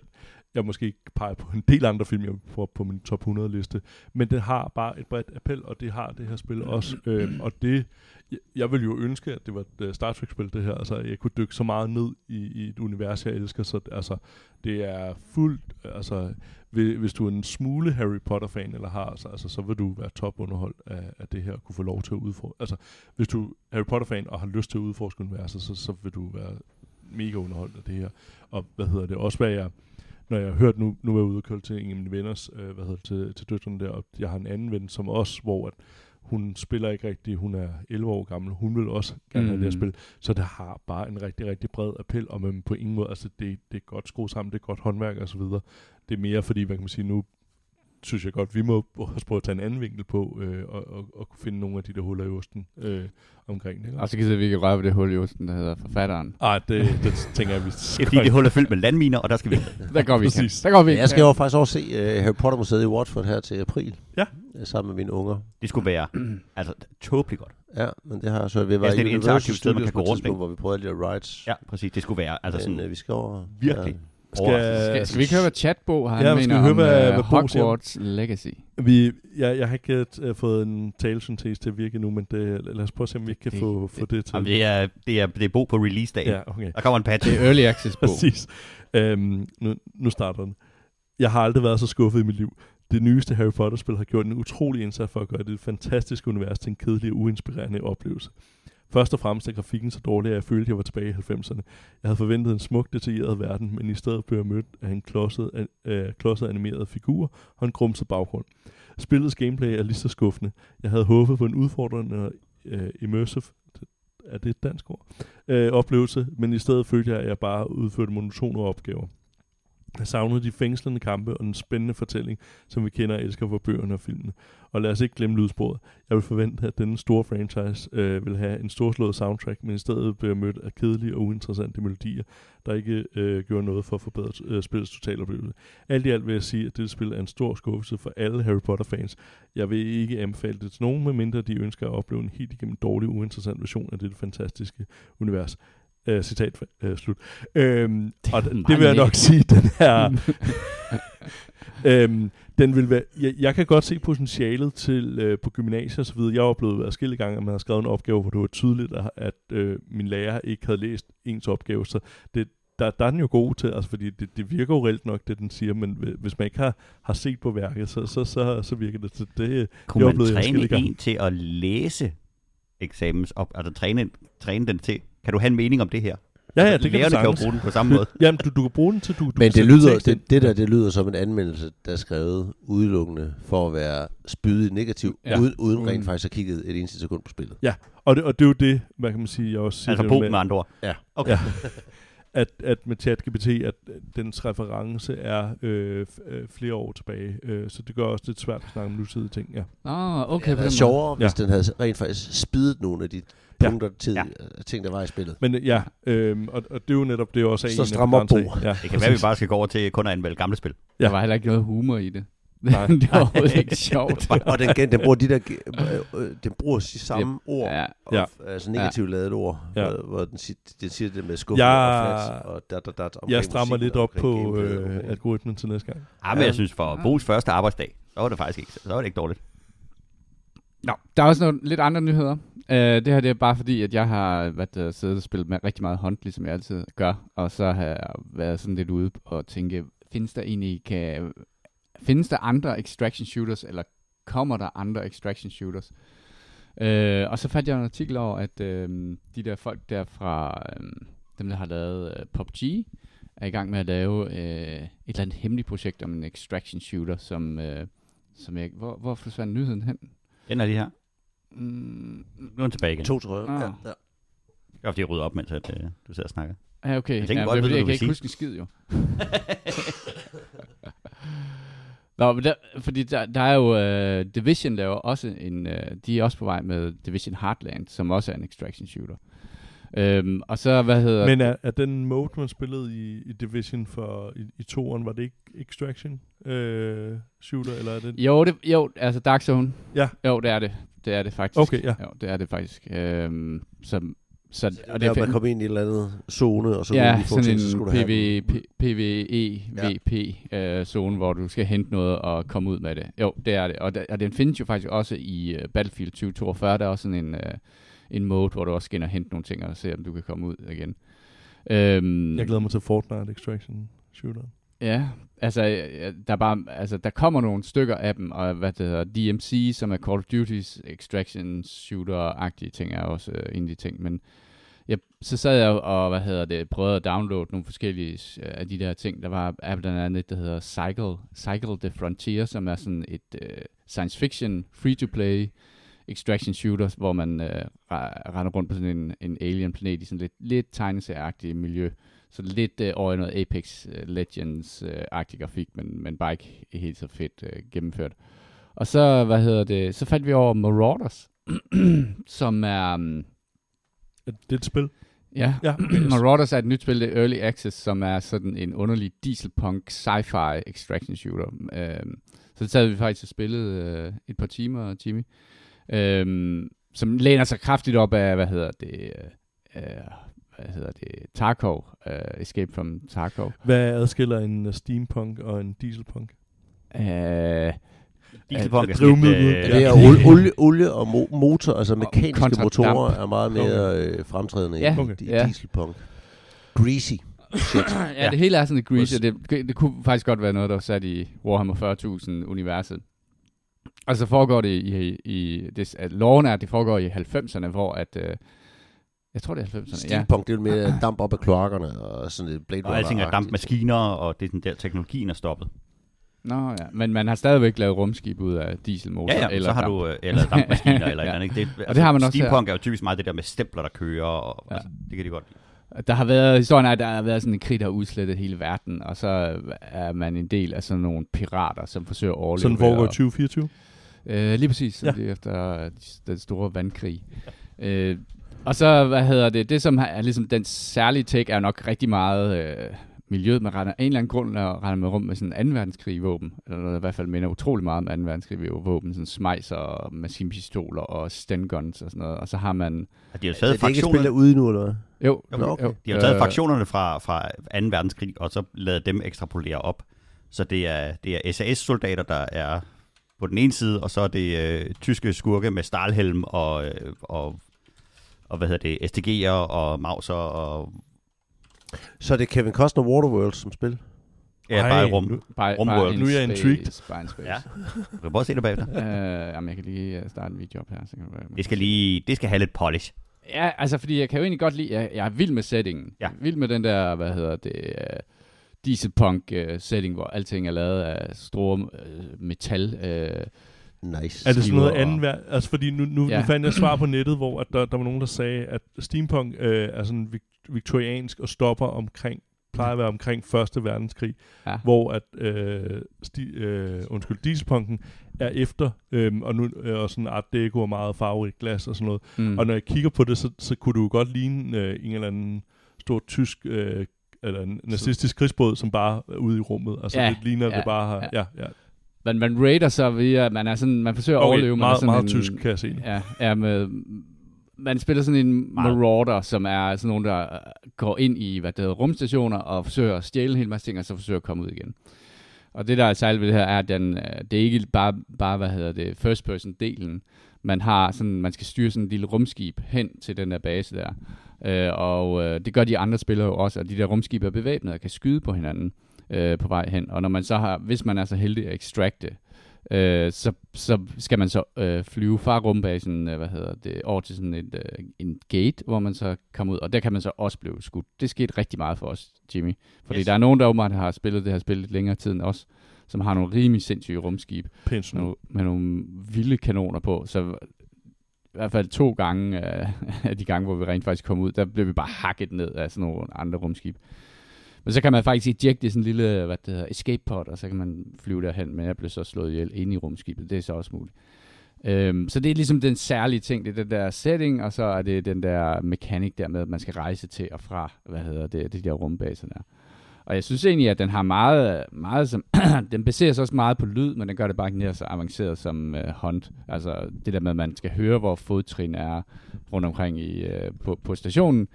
jeg måske ikke peger på en del andre film, jeg får på min top 100 liste, men det har bare et bredt appel, og det har det her spil også. Øhm, og det, jeg, jeg jo ønske, at det var et øh, Star Trek-spil, det her. Altså, jeg kunne dykke så meget ned i, i et univers, jeg elsker. Så altså, det er fuldt, altså, hvis, hvis du er en smule Harry Potter-fan, eller har, altså, altså, så vil du være topunderholdt af, af det her, og kunne få lov til at udforske. Altså, hvis du er Harry Potter-fan og har lyst til at udforske universet, så, så vil du være mega underholdt af det her. Og hvad hedder det, også hvad jeg, når jeg har hørt, nu, nu er jeg ude og køre til en af mine venners, øh, hvad hedder det, til, til døtrene der, og jeg har en anden ven som os, hvor at hun spiller ikke rigtigt, hun er 11 år gammel, hun vil også gerne have det her Mm. spil, så det har bare en rigtig, rigtig bred appel, og men på ingen måde, altså det, det er godt skruet sammen, det er godt håndværk og så videre. Det er mere fordi, hvad kan man sige, nu synes jeg godt, vi må også prøve at tage en anden vinkel på, øh, og, og, og kunne finde nogle af de der huller i osten øh, omkring det. Og så kan vi ikke røre ved det hul i osten, der hedder forfatteren. Ej, det, det tænker jeg, vi Det er fordi, det hul er fyldt med landminer, og der skal vi <laughs> Der går vi. Præcis. Der går vi jeg skal jo faktisk også se uh, Harry Potter Museet i Watford her til april. Ja. øh, Sammen med mine unger. Det skulle være <clears throat> altså, tåbeligt godt. Ja, men det har så. Vi var Altså, det er i et interaktivt sted, man kan på gå rundt, hvor vi prøvede alle de rides. Ja, præcis. Det skulle være altså men, sådan øh, vi skal over... virkelig. Skal, Skal, skal vi ikke høre, hvad chatbo har Ja, han mener vi høre, om hvad- øh, hvad Bo siger? Hogwarts Legacy? Vi, jeg, jeg har ikke uh, fået en talesyntese til at virke nu, men det, lad os prøve at se, om vi ikke kan Det- få, få det til. Jamen, det, er, det, er, det er Bo på release-dagen. ja, okay. Der kommer en patch. Det er Early Access Bo. <laughs> Præcis. Øhm, nu, nu starter den. Jeg har aldrig været så skuffet i mit liv. Det nyeste Harry Potter-spil har gjort en utrolig indsats for at gøre det fantastiske univers til en kedelig og uinspirerende oplevelse. Først og fremmest er grafikken så dårlig, at jeg følte, at jeg var tilbage i 90'erne. Jeg havde forventet en smuk, detaljeret verden, men i stedet blev jeg mødt af en klodset, øh, klodset animeret figur og en grumset baggrund. Spillets gameplay er lige så skuffende. Jeg havde håbet på en udfordrende og øh, immersive er det et dansk ord? Øh, oplevelse, men i stedet følte jeg, at jeg bare udførte monotone opgaver. Jeg savnede de fængslende kampe og den spændende fortælling, som vi kender og elsker fra bøgerne og filmene. Og lad os ikke glemme lydsporet. Jeg vil forvente, at denne store franchise øh, vil have en storslået soundtrack, men i stedet bliver mødt af kedelige og uinteressante melodier, der ikke øh, gjorde noget for at forbedre øh, spillets totaloplevelse. Alt i alt vil jeg sige, at dette spil er en stor skuffelse for alle Harry Potter-fans. Jeg vil ikke anbefale det til nogen, medmindre de ønsker at opleve en helt igennem dårlig, uinteressant version af dette fantastiske univers. Øh, citat øh, slut. Øhm, og det, meget det vil jeg nok sige, den her... <laughs> øhm, den vil være, jeg, jeg kan godt se potentialet til øh, på gymnasiet og så videre. Jeg har oplevet adskillige gange, at man har skrevet en opgave, hvor det var tydeligt, at, at øh, min lærer ikke havde læst ens opgave. Så det, der, der er den jo god til, altså fordi det, det virker jo reelt nok, det den siger, men hvi- hvis man ikke har, har set på værket, så, så, så, så virker det. Så det Kunne jeg man træne en til at læse eksamens op, altså træne, træne den til? Kan du have en mening om det her? ja, ja, Altså, det kan du Lærerne kan jo bruge den på samme måde. <laughs> Jamen, du, du kan bruge den til, du, du Men det lyder, det, det der, det lyder som en anmeldelse, der er skrevet udelukkende for at være spydet negativt, Ja. ja. uden, uden Mm. rent faktisk at kigge et eneste sekund på spillet. Og det, og det er jo det, hvad kan man sige, jeg også siger Altså bo med, med andre ord. Okay. Ja. <laughs> at, at med ChatGPT, at dens reference er øh, øh, flere år tilbage. Øh, så det gør også lidt svært at snakke om nutidige ting. Ja. Nå, Okay, okay. det på den sjovere, Ja. hvis den havde rent faktisk spidet nogle af de Ja. Punkter Ja. ja. ting, der var i spillet. Men øh, ja, øh, og, og det er jo netop det er også Så en begrænsningerne. Bo. Ja, Det kan være, vi bare skal gå over til kun at anmelde gamle spil. Der var heller ikke noget humor i det. Nej. <laughs> det var overhovedet ikke sjovt. <laughs> og den, den bruger de der, øh, øh, den bruger de samme ord, Ja, og, Ja. altså negativt ladede ord, Ja. hvor, hvor den, siger, den siger det med skuffe Jeg- og flat, og da, da, da, omkring jeg strammer lidt op på øh, algoritmen til næste gang. Ja, men Ja. jeg synes, for Bo's første arbejdsdag, så var det faktisk ikke, så var det ikke dårligt. Nå, der er også nogle lidt andre nyheder. Øh, det her det er bare fordi, at jeg har været, siddet og spillet med rigtig meget hånd, ligesom jeg altid gør. Og så har jeg været sådan lidt ude og tænke, findes der egentlig kan, findes der andre extraction shooters, eller kommer der andre extraction shooters? Øh, og så fandt jeg en artikel over, at øh, de der folk der fra, øh, dem der har lavet øh, PUBG, er i gang med at lave øh, et eller andet hemmeligt projekt om en extraction shooter, som, øh, som jeg, hvor, hvor forsvandt nyheden hen? Den er lige her. Mm, Nu er den tilbage igen. To, tror jeg. Ah. Ja, ja. Det er fordi, jeg rydder op, mens at, øh, du sidder og snakker. ja, okay. Jeg tænker ja, godt, det er ved, jeg du kan ikke sige. huske en skid, jo. <laughs> Nå, men der, fordi der, der er jo, uh, Division laver også en, uh, de er også på vej med Division Heartland, som også er en extraction shooter. Um, og så, hvad hedder Men er, er den mode, man spillede i, i Division for i, i toeren, var det ikke Extraction øh, shooter, eller er det? Jo, det, jo, altså Dark Zone. Ja. Jo, det er det. Det er det faktisk. Okay, ja. Jo, det er det faktisk. Um, så, så, Og og det er, man kom ind i et eller andet zone, og så ja, få sådan ting, så en skulle PV, dem. P- PvE, VP øh, zone, hvor du skal hente noget og komme ud med det. Jo, det er det. Og, der, og den findes jo faktisk også i uh, Battlefield 2042. Der er også sådan en, uh, en mode, hvor du også skal ind og hente nogle ting og se, om du kan komme ud igen. Øhm, Jeg glæder mig til Fortnite Extraction shooter. Ja, altså, der, bare, altså, der kommer nogle stykker af dem, og hvad det hedder, DMC, som er Call of Duty's extraction shooter-agtige ting, er også øh, en af de ting, men jeg, så sad jeg og, hvad hedder det, prøvede at downloade nogle forskellige øh, af de der ting. Der var af blandt andet der hedder Cycle, Cycle the Frontier, som er sådan et øh, science fiction free-to-play extraction shooter, hvor man øh, render rundt på sådan en, en alien planet i sådan lidt, lidt tegneserieagtigt miljø. Så lidt øh, over noget Apex øh, Legends-agtig grafik, men, men bare ikke helt så fedt øh, gennemført. Og så, hvad hedder det, så faldt vi over Marauders, <clears throat> som er, um, Er det et spil? ja, Ja. <clears throat> Marauders er et nyt spil, det er Early Access, som er sådan en underlig dieselpunk sci-fi extraction shooter. Øhm, så det sad vi faktisk og spillede øh, et par timer, Jimmy. Øhm, som læner sig kraftigt op af, hvad hedder det, øh, hvad hedder det, Tarkov, øh, Escape from Tarkov. Hvad adskiller en uh, steampunk og en dieselpunk? Øh, Dieselpunk Øh, er sådan lidt, øh, Det er olie, olie, olie og mo- motor, altså mekaniske kontra motorer damp. er meget mere øh, fremtrædende Ja, i okay. ja. dieselpunk. Greasy. Shit. <coughs> ja, det hele er sådan lidt greasy, det, det kunne faktisk godt være noget, der var sat i Warhammer 40.000 universet. Og så foregår det i, i det, at loven er, at det foregår i 90'erne, hvor at, øh, jeg tror det er 90'erne, ja. Steampunk, det er mere <clears throat> damp op af kloakkerne og sådan et Blade Og alting er dampmaskiner, og det er sådan der, teknologien er stoppet. Nå ja, men man har stadigvæk lavet rumskib ud af dieselmotor. Ja, ja, eller så har damp. du, øh, eller dampmaskiner, <laughs> eller Ja. andet. Ikke? Det, Og det har man også Steampunk er jo typisk meget det der med stempler, der kører, og Ja. altså, det kan de godt lide. Der har været, historien er, at der har været sådan en krig, der har udslettet hele verden, og så er man en del af sådan nogle pirater, som forsøger at overleve. Sådan foregår i at- 2024? Øh, lige præcis, Ja. ja. efter den store vandkrig. Øh, og så, hvad hedder det, det som er ligesom den særlige take, er nok rigtig meget øh, miljøet. Man render af en eller anden grund og render med rum med sådan en 2. verdenskrig våben, eller noget, der i hvert fald minder utrolig meget om 2. verdenskrig våben, sådan smejser og maskinpistoler og stenguns og sådan noget. Og så har man, Og de har taget det ikke et spil, der er fraktionerne, ude nu, eller hvad? jo, Nå, okay. de har taget øh, fraktionerne fra, fra 2. verdenskrig, og så lavet dem ekstrapolere op. Så det er, det er SAS-soldater, der er på den ene side, og så er det øh, tyske skurke med Stahlhelm og, øh, og, og hvad hedder det, STG'er og Mauser og Så er det Kevin Costner Waterworld som spil? ja, Ej, bare i rum. nu- Bare, Rumworld. Nu er jeg intrigued. Bare space. Ja. Du kan prøve at se det bagefter. <laughs> Øh, jamen, jeg kan lige øh, starte en video op her. Så kan du, Det skal lige, det skal have lidt polish. Ja, altså, fordi jeg kan jo egentlig godt lide, jeg, jeg er vild med settingen. Ja. Er vild med den der, hvad hedder det, uh, dieselpunk-setting, hvor alting er lavet af store uh, metal. Uh, Nice. Er det sådan noget anden værd? Altså, fordi nu, nu, ja. Nu fandt jeg svar på nettet, hvor at der, der var nogen, der sagde, at steampunk øh, er sådan vik- viktoriansk og stopper omkring, plejer at være omkring Første Verdenskrig, Ja. hvor at, øh, sti, øh, undskyld, dieselpunken er efter, øh, og nu øh, og sådan art deco og meget farverigt glas og sådan noget. mm. Og når jeg kigger på det, så, så kunne du jo godt ligne øh, en eller anden stor tysk øh, eller en nazistisk krigsbåd, som bare er ude i rummet. Altså Ja, det ligner, ja, det bare har... ja. Ja, ja. Man, man raider så via, man er sådan, man forsøger at Okay, overleve. man er meget, sådan meget en, tysk, kan jeg se. Ja, ja med, man spiller sådan en Meget. marauder, som er sådan nogen, der øh, går ind i hvad det hedder, rumstationer og forsøger at stjæle en hel masse ting, og så forsøger at komme ud igen. Og det, der er særligt ved det her, er, at den, øh, det er ikke bare, bare hvad hedder det, first person delen. Man har sådan, man skal styre sådan en lille rumskib hen til den der base der. Øh, og øh, det gør de andre spillere jo også, at de der rumskib er bevæbnet og kan skyde på hinanden øh, på vej hen. Og når man så har, hvis man er så heldig at extracte, øh, så, så skal man så øh, flyve fra rumbasen, øh, hvad hedder det, over til sådan et, øh, en gate, hvor man så kommer ud, og der kan man så også blive skudt. Det skete rigtig meget for os, Jimmy. Fordi Yes. der er nogen, der åbenbart har spillet det her spil længere tid end os, som har nogle rimelig sindssyge rumskib med, med nogle vilde kanoner på. Så i hvert fald to gange øh, <laughs> af de gange, hvor vi rent faktisk kom ud, der blev vi bare hakket ned af sådan nogle andre rumskib. Men så kan man faktisk ejecte sådan en lille hvad det hedder, escape pod, og så kan man flyve derhen, men jeg blev så slået ihjel inde i rumskibet. Det er så også muligt. Øhm, så det er ligesom den særlige ting, det er den der setting, og så er det den der mekanik der med, at man skal rejse til og fra, hvad hedder det, de der rumbaser der. Og jeg synes egentlig, at den har meget, meget som, <clears throat> den baserer sig også meget på lyd, men den gør det bare ikke nær så avanceret som øh, Hunt. Altså det der med, at man skal høre, hvor fodtrin er rundt omkring i, øh, på, på stationen,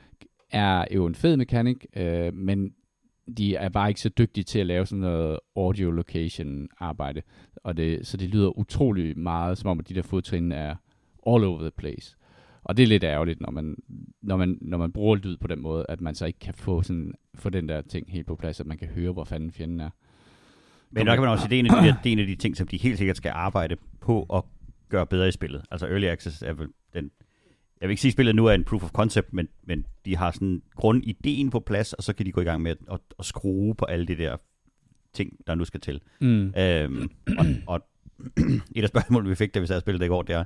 er jo en fed mekanik, øh, men de er bare ikke så dygtige til at lave sådan noget audio location arbejde. Og det, så det lyder utrolig meget, som om at de der fodtrin er all over the place. Og det er lidt ærgerligt, når man, når man, når man bruger lyd på den måde, at man så ikke kan få, sådan, få den der ting helt på plads, at man kan høre, hvor fanden fjenden er. Men der kan man også sige, det er, en af de, der- <coughs> det er en af de ting, som de helt sikkert skal arbejde på at gøre bedre i spillet. Altså Early Access er vel den... Jeg vil ikke sige, at spillet nu er en proof of concept, men, men de har sådan grundideen på plads, og så kan de gå i gang med at, at, at skrue på alle de der ting, der nu skal til. Mm. Øhm, og, og et af spørgsmålene, vi fik, da vi sad og spillede det i går, det er,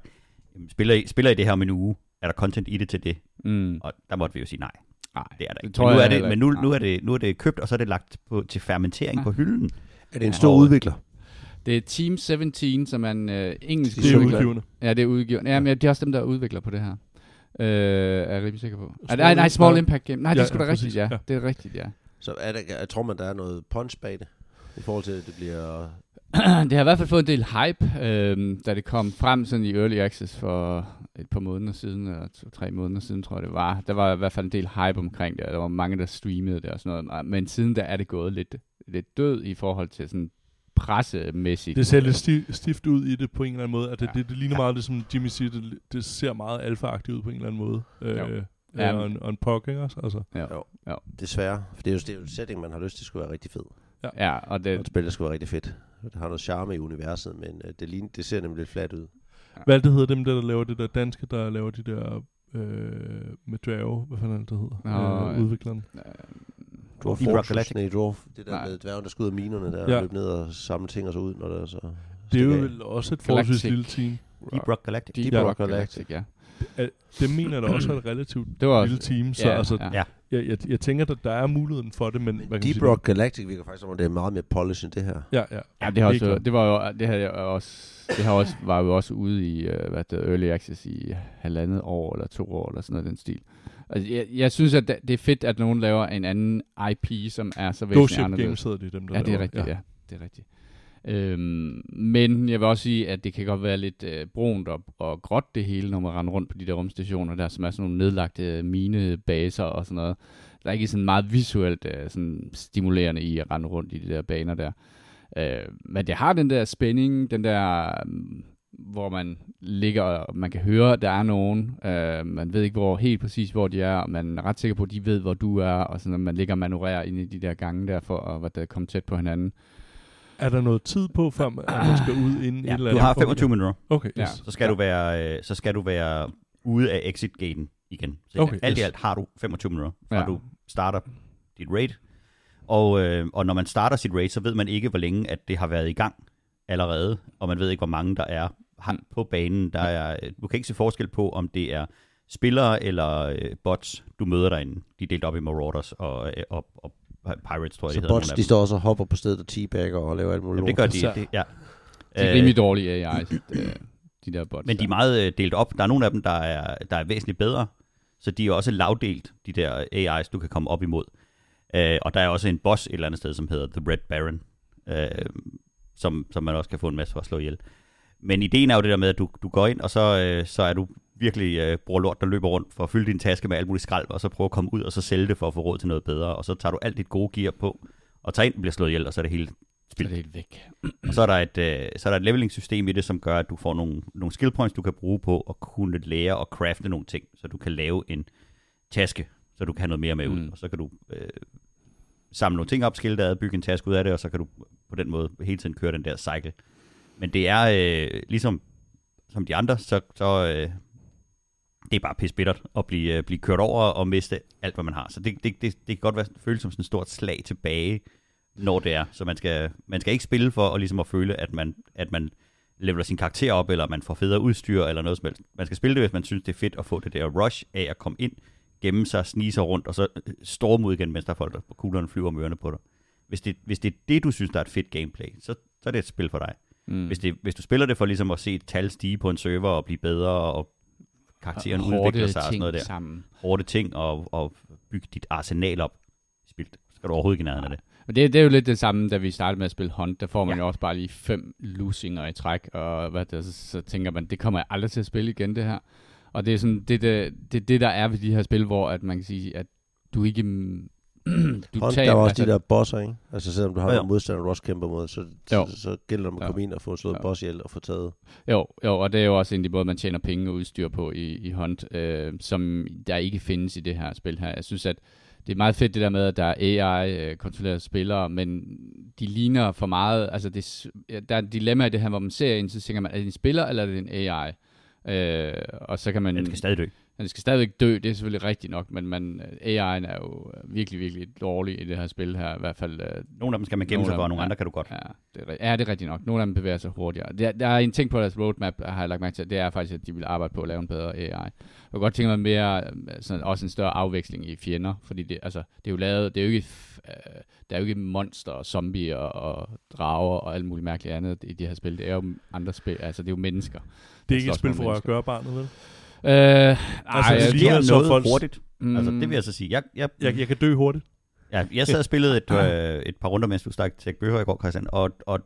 spiller I, spiller I det her om en uge? Er der content i det til det? Mm. Og der måtte vi jo sige nej. Nej, Det er der det ikke. tror Men, nu er det, men nu, nu, er det, nu er det købt, og så er det lagt på, til fermentering Ja. på hylden. Er det en stor Og- udvikler? Det er Team 17, som er en øh, engelsk Det er udvikler. udgivende. Ja, det er udgiver. Ja, men det er også dem, der udvikler på det her. Øh, er jeg rimelig sikker på. Small nej, nej. Small Impact Game. Nej, det Ja, er sgu da ja, rigtigt, ja. Ja. Det er rigtigt, ja. Så er der, jeg tror man, der er noget punch bag det? I forhold til, at det bliver... <clears throat> det har i hvert fald fået en del hype, øh, da det kom frem sådan i Early Access for et par måneder siden, eller to-tre måneder siden, tror jeg det var. Der var i hvert fald en del hype omkring det, og der var mange, der streamede det og sådan noget. Men siden der er det gået lidt, lidt død i forhold til sådan pressemæssigt. Det ser lidt sti- stift ud i det på en eller anden måde. At det, Ja. det, det ligner meget det, som Jimmy siger, det, det ser meget alfa-agtigt ud på en eller anden måde. Øh, Jo. ja, Ja, og, en, og en pok, ikke også? Altså. Ja, Desværre. For det er jo, det er jo et setting, man har lyst til, skulle være rigtig fed. ja og Og det, et spil, der skulle være rigtig fedt. Det har noget charme i universet, men øh, det, ligner, det ser nemlig lidt fladt ud. Hvad er det, hedder dem der, der laver det der danske, der laver de der øh, med dværge? Hvad fanden det, hedder? Nå, øh, ja. udvikleren. Dwarf Deep Rock Galactic. nej, Dwarf, det der Nej. med dværgen, der skal ud af minerne der, Ja. ja. løb ned og samle ting og så ud, når der så... Det er jo vel også et forholdsvis lille team. Deep Rock Galactic. Deep, Ja. Rock Galactic. Galactic, ja. Det mener jeg da også er et relativt Det var lille team, så ja, altså, ja. Ja. jeg, jeg, jeg tænker, at der er muligheden for det, men, man kan Deep sige, Rock Galactic virker faktisk som om, det er meget mere polish end det her. Ja, ja. Ja, det, har også, det var jo, det havde jeg også, det har også, var jo også ude i, uh, hvad det, Early Access i halvandet år, eller to år, eller sådan noget i den stil. Altså, jeg, jeg synes, at det er fedt, at nogen laver en anden IP, som er så Ship anderledes. Games hedder de dem, der Ja, det er rigtigt, ja. Det er rigtigt. Øhm, men jeg vil også sige, at det kan godt være lidt øh, brunt og, og gråt det hele, når man render rundt på de der rumstationer der, som er sådan nogle nedlagte øh, minebaser og sådan noget. Der er ikke sådan meget visuelt øh, sådan stimulerende i at rende rundt i de der baner der. Øh, men det har den der spænding, den der, øh, hvor man ligger, og man kan høre, at der er nogen. Øh, man ved ikke hvor helt præcis, hvor de er, og man er ret sikker på, at de ved, hvor du er, og sådan, at man ligger og manøvrerer ind i de der gange der, for at at komme tæt på hinanden. Er der noget tid på, før man, at man skal ud inden Ja, et eller du andet? har 25 minutter, Okay, Ja. yes. så skal, du være, øh, så skal du være ude af exit-gaten igen. Så Okay, alt i yes. alt har du 25 minutter, fra Ja. du starter dit raid. Og, øh, og når man starter sit raid, så ved man ikke, hvor længe at det har været i gang allerede, og man ved ikke, hvor mange der er han på banen. Der er, øh, du kan ikke se forskel på, om det er spillere eller øh, bots, du møder derinde. De er delt op i Marauders og, øh, og, og Pirates, tror jeg, Så det hedder. bots, de står også og hopper på stedet og teabagger og laver alt muligt Jamen, det gør de, Så- det, ja. Det er Øh, rimelig dårlige AI, øh, de der bots. Men de er meget øh, delt op. Der er nogle af dem, der er, der er væsentligt bedre, så de er også lavdelt, de der AI's, du kan komme op imod. Øh, og der er også en boss et eller andet sted, som hedder The Red Baron, øh, som, som man også kan få en masse for at slå ihjel. Men ideen er jo det der med, at du, du går ind, og så, øh, så er du virkelig øh, bruger lort, der løber rundt for at fylde din taske med alt muligt skrald, og så prøve at komme ud og så sælge det for at få råd til noget bedre. Og så tager du alt dit gode gear på, og tager ind og bliver slået ihjel, og så er det hele Så er spildt. det helt væk. <clears throat> Og så er der et, øh, så er der et leveling-system i det, som gør, at du får nogle, nogle skill points, du kan bruge på at kunne lære og crafte nogle ting, så du kan lave en taske, så du kan have noget mere med ud. Mm. Og så kan du øh, samle nogle ting op, skille det ad, bygge en taske ud af det, og så kan du på den måde hele tiden køre den der cycle. Men det er øh, ligesom som de andre, så, så øh, det er bare pisse bittert at blive, øh, blive kørt over og miste alt, hvad man har. Så det, det, det, det kan godt være, føles som sådan et stort slag tilbage, når det er. Så man skal, man skal ikke spille for at, ligesom at føle, at man, at man leveler sin karakter op, eller man får federe udstyr, eller noget som helst. Man skal spille det, hvis man synes, det er fedt at få det der rush af at komme ind, gemme sig, snige sig rundt, og så øh, storme ud igen, mens der er folk, der på kuglerne flyver om ørerne på dig. Hvis det, hvis det er det, du synes, der er et fedt gameplay, så, så er det et spil for dig. Mm. Hvis, det, hvis du spiller det for ligesom at se et tal stige på en server og blive bedre, og karakteren Hårde udvikler sig og sådan noget der, Sammen. hårde ting, og, og bygge dit arsenal op, spildt. Skal du overhovedet ikke nærheden af det. Men det, det er jo lidt det samme, da vi startede med at spille Hunt. Der får man Ja. jo også bare lige fem losinger i træk, og hvad det, så, så tænker man, det kommer jeg aldrig til at spille igen, det her. Og det er sådan, det, det, det, det der er ved de her spil, hvor at man kan sige, at du ikke... du Hånd, tager- der er også altså, de der bosser, ikke? Altså selvom du har Ja, ja. nogle modstandere, du også kæmper mod, så, Jo. så, så gælder det om at Ja. komme ind og få slået Ja. en boss ihjel og få taget. Jo, jo, og det er jo også en af de måder, man tjener penge og udstyr på i, i Hunt, øh, som der ikke findes i det her spil her. Jeg synes, at det er meget fedt det der med, at der er AI-kontrollerede spillere, men de ligner for meget, altså det, ja, der er et dilemma i det her, hvor man ser en, så tænker man, er det en spiller, eller er det en AI? Øh, og så kan man... Den skal stadig dø. Den skal stadigvæk dø, det er selvfølgelig rigtigt nok, men man, AI'en er jo virkelig, virkelig dårlig i det her spil her, i hvert fald øh, Nogle af dem skal man gemme Nogle sig for, og nogle ja. andre kan du godt. Ja, det er, ja, det er rigtigt nok. Nogle af dem bevæger sig hurtigere. Der, der er en ting på deres roadmap, har jeg lagt mærke til, det er faktisk, at de vil arbejde på at lave en bedre AI. Jeg kunne godt tænke mig mere, øh, sådan, også en større afveksling i fjender, fordi det, altså, det er jo lavet, det er jo ikke, øh, der er jo ikke monster og zombier og drager og alt muligt mærkeligt andet i de her spil. Det er jo andre spil, altså det er jo mennesker. Det er ikke et spil for at gøre barnet, vel? Øh, ej, Altså, det lige sker noget folks- hurtigt. mm, Altså, det vil jeg så sige. Jeg, jeg, Jeg, jeg kan dø hurtigt. ja, jeg sad og spillede et, <laughs> øh, et par runder, mens du stak til Bøger i går, Christian, og, og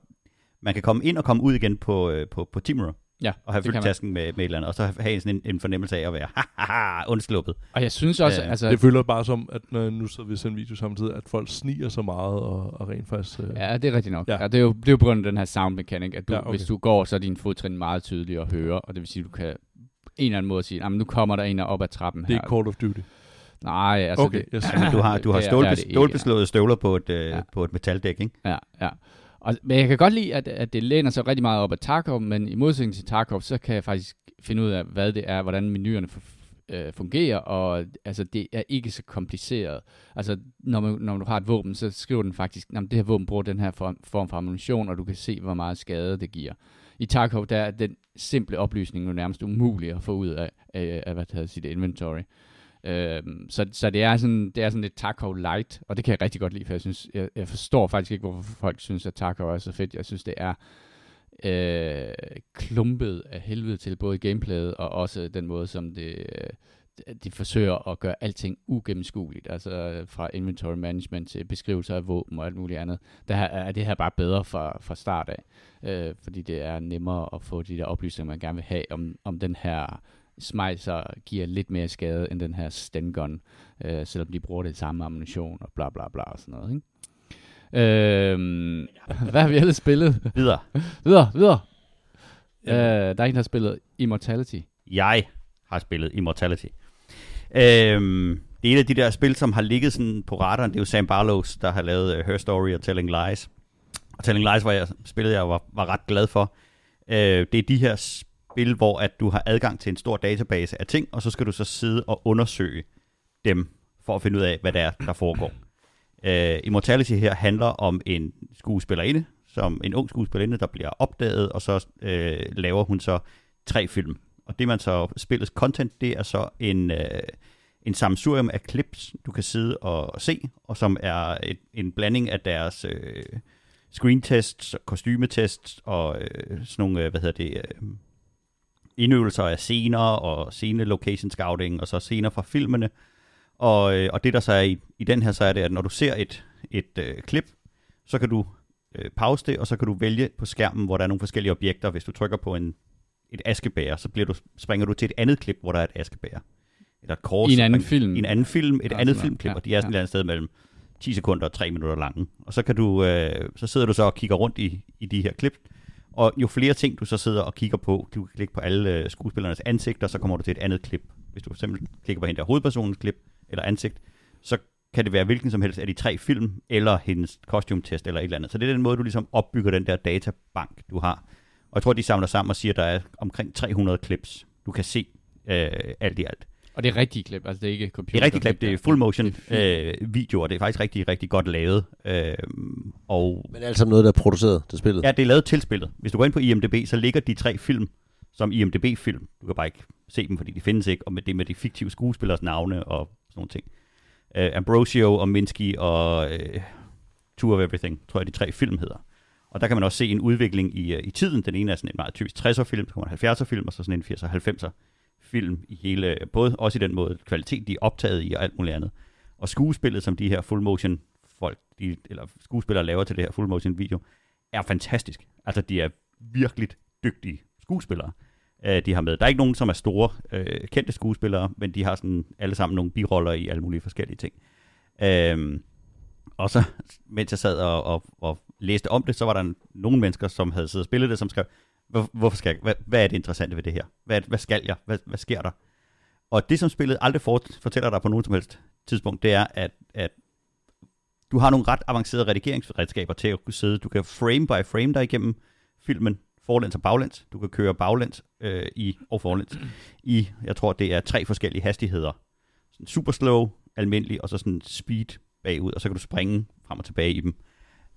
man kan komme ind og komme ud igen på, øh, på, på Teamur, Ja, og have fyldt tasken med, med et eller andet, og så have sådan en, en fornemmelse af at være <laughs> haha, undsluppet. Og jeg synes også, Øh, altså, Det føler bare som, at når nu sidder vi og ser en video samtidig, at folk sniger så meget og, og rent faktisk... Øh, Ja, det er rigtigt nok. Ja. Ja. Det, er jo, det er jo på grund af den her sound mechanic, at du, Ja, okay. hvis du går, så er din fodtrin meget tydelig at høre, og det vil sige, at du kan en eller anden måde sige, nu kommer der en op ad trappen det her. er ikke Call of Duty. Nej, altså Okay, det, yes. <laughs> Du har, du har det er- stålbes, det er det stålbeslåede støvler på et, øh, Ja. på et metaldæk, ikke? Ja, ja. Og, men jeg kan godt lide, at, at det læner sig rigtig meget op ad Tarkov, men i modsætning til Tarkov, så kan jeg faktisk finde ud af, hvad det er, hvordan menuerne øh, fungerer, og altså, det er ikke så kompliceret. Altså, når, man, når du har et våben, så skriver den faktisk, at det her våben bruger den her form, form for ammunition, og du kan se, hvor meget skade det giver. I Tarkov, der er den simple oplysning nu nærmest umulig at få ud af, af, af hvad hedder, sit inventory. Øhm, så, så det er sådan det er sådan lidt Tarkov light, og det kan jeg rigtig godt lide, for jeg synes jeg, jeg forstår faktisk ikke hvorfor folk synes at Tarkov er så fedt. Jeg synes det er øh, klumpet af helvede til både gameplayet og også den måde som det øh, de forsøger at gøre alting ugennemskueligt, altså øh, fra inventory management til beskrivelser af våben og alt muligt andet. Der er- det her bare bedre fra, fra start af, øh, fordi det er nemmere at få de der oplysninger, man gerne vil have om, om den her smejser giver lidt mere skade end den her stun gun, øh, selvom de bruger det samme ammunition og bla bla bla og sådan noget. Øhm, <laughs> hvad har vi ellers spillet? Videre. <laughs> Videre, videre. Øh, der er en, der har spillet Immortality. Jeg har spillet Immortality. Øhm, det er et af de der spil, som har ligget sådan på radaren. Det er jo Sam Barlows, der har lavet uh, Her Story og Telling Lies. Og Telling Lies var jeg spillet, jeg var, var ret glad for. Øh, det er de her spil, hvor at du har adgang til en stor database af ting, og så skal du så sidde og undersøge dem, for at finde ud af, hvad der er, der foregår. Uh, Immortality her handler om en skuespillerinde, som en ung skuespillerinde, der bliver opdaget, og så uh, laver hun så tre film. Og det man så spillets content, det er så en, øh, en samsurium af clips, du kan sidde og se, og som er et, en blanding af deres øh, screen tests kostymetests og øh, sådan nogle, øh, hvad hedder det, øh, indøvelser af scener og scene location scouting, og så scener fra filmene, og, øh, og det der så er i, i den her, så er det, at når du ser et, et øh, klip, så kan du øh, pause det, og så kan du vælge på skærmen, hvor der er nogle forskellige objekter. Hvis du trykker på en, et askebær, så bliver du, springer du til et andet klip, hvor der er et askebær. Eller et kors. I en anden film. I en anden film, et Ja, andet filmklip, noget. og de er Ja, sådan et eller andet sted mellem 10 sekunder og 3 minutter lange. Og så, kan du, øh, så sidder du så og kigger rundt i, i de her klip, og jo flere ting du så sidder og kigger på, du kan klikke på alle øh, skuespillernes ansigter, så kommer du til et andet klip. Hvis du simpelthen klikker på hende der hovedpersonens klip, eller ansigt, så kan det være hvilken som helst af de tre film, eller hendes kostumetest, eller et eller andet. Så det er den måde, du ligesom opbygger den der databank, du har. Og jeg tror, de samler sammen og siger, at der er omkring 300 clips, du kan se øh, alt i alt. Og det er rigtige klip, altså det er ikke computer. Det er rigtig klip, det er full motion Det er øh, video, og det er faktisk rigtig, rigtig godt lavet. Øh, og Men det er alt sammen noget, der er produceret til spillet. Ja, det er lavet til spillet. Hvis du går ind på IMDb, så ligger de tre film som IMDb-film. Du kan bare ikke se dem, fordi de findes ikke, og med det med de fiktive skuespillers navne og sådan nogle ting. Uh, Ambrosio og Minsky og uh, Tour of Everything, tror jeg, de tre film hedder. Og der kan man også se en udvikling i, øh, i tiden. Den ene er sådan en meget typisk 60'er-film, så kommer en 70'er-film, og så sådan en 80'er 90'er film i hele, øh, både også i den måde kvalitet, de er optaget i og alt muligt andet. Og skuespillet, som de her full motion folk, de, eller skuespillere laver til det her full motion video, er fantastisk. Altså, de er virkelig dygtige skuespillere, øh, de har med. Der er ikke nogen, som er store, øh, kendte skuespillere, men de har sådan alle sammen nogle biroller i alle mulige forskellige ting. Øhm, og så, mens jeg sad og, og, og læste om det, så var der nogle mennesker, som havde siddet og spillet det, som skrev, hvor, hvorfor skal jeg, hvad, hvad er det interessante ved det her? Hvad, hvad skal jeg? Hvad, hvad sker der? Og det, som spillet aldrig fortæller dig på nogen som helst tidspunkt, det er, at, at du har nogle ret avancerede redigeringsredskaber til at kunne sidde. Du kan frame by frame dig igennem filmen, forlæns og baglæns. Du kan køre baglæns øh, i, og forlæns i, jeg tror, det er tre forskellige hastigheder. Sådan super slow, almindelig, og så sådan speed bagud, og så kan du springe frem og tilbage i dem.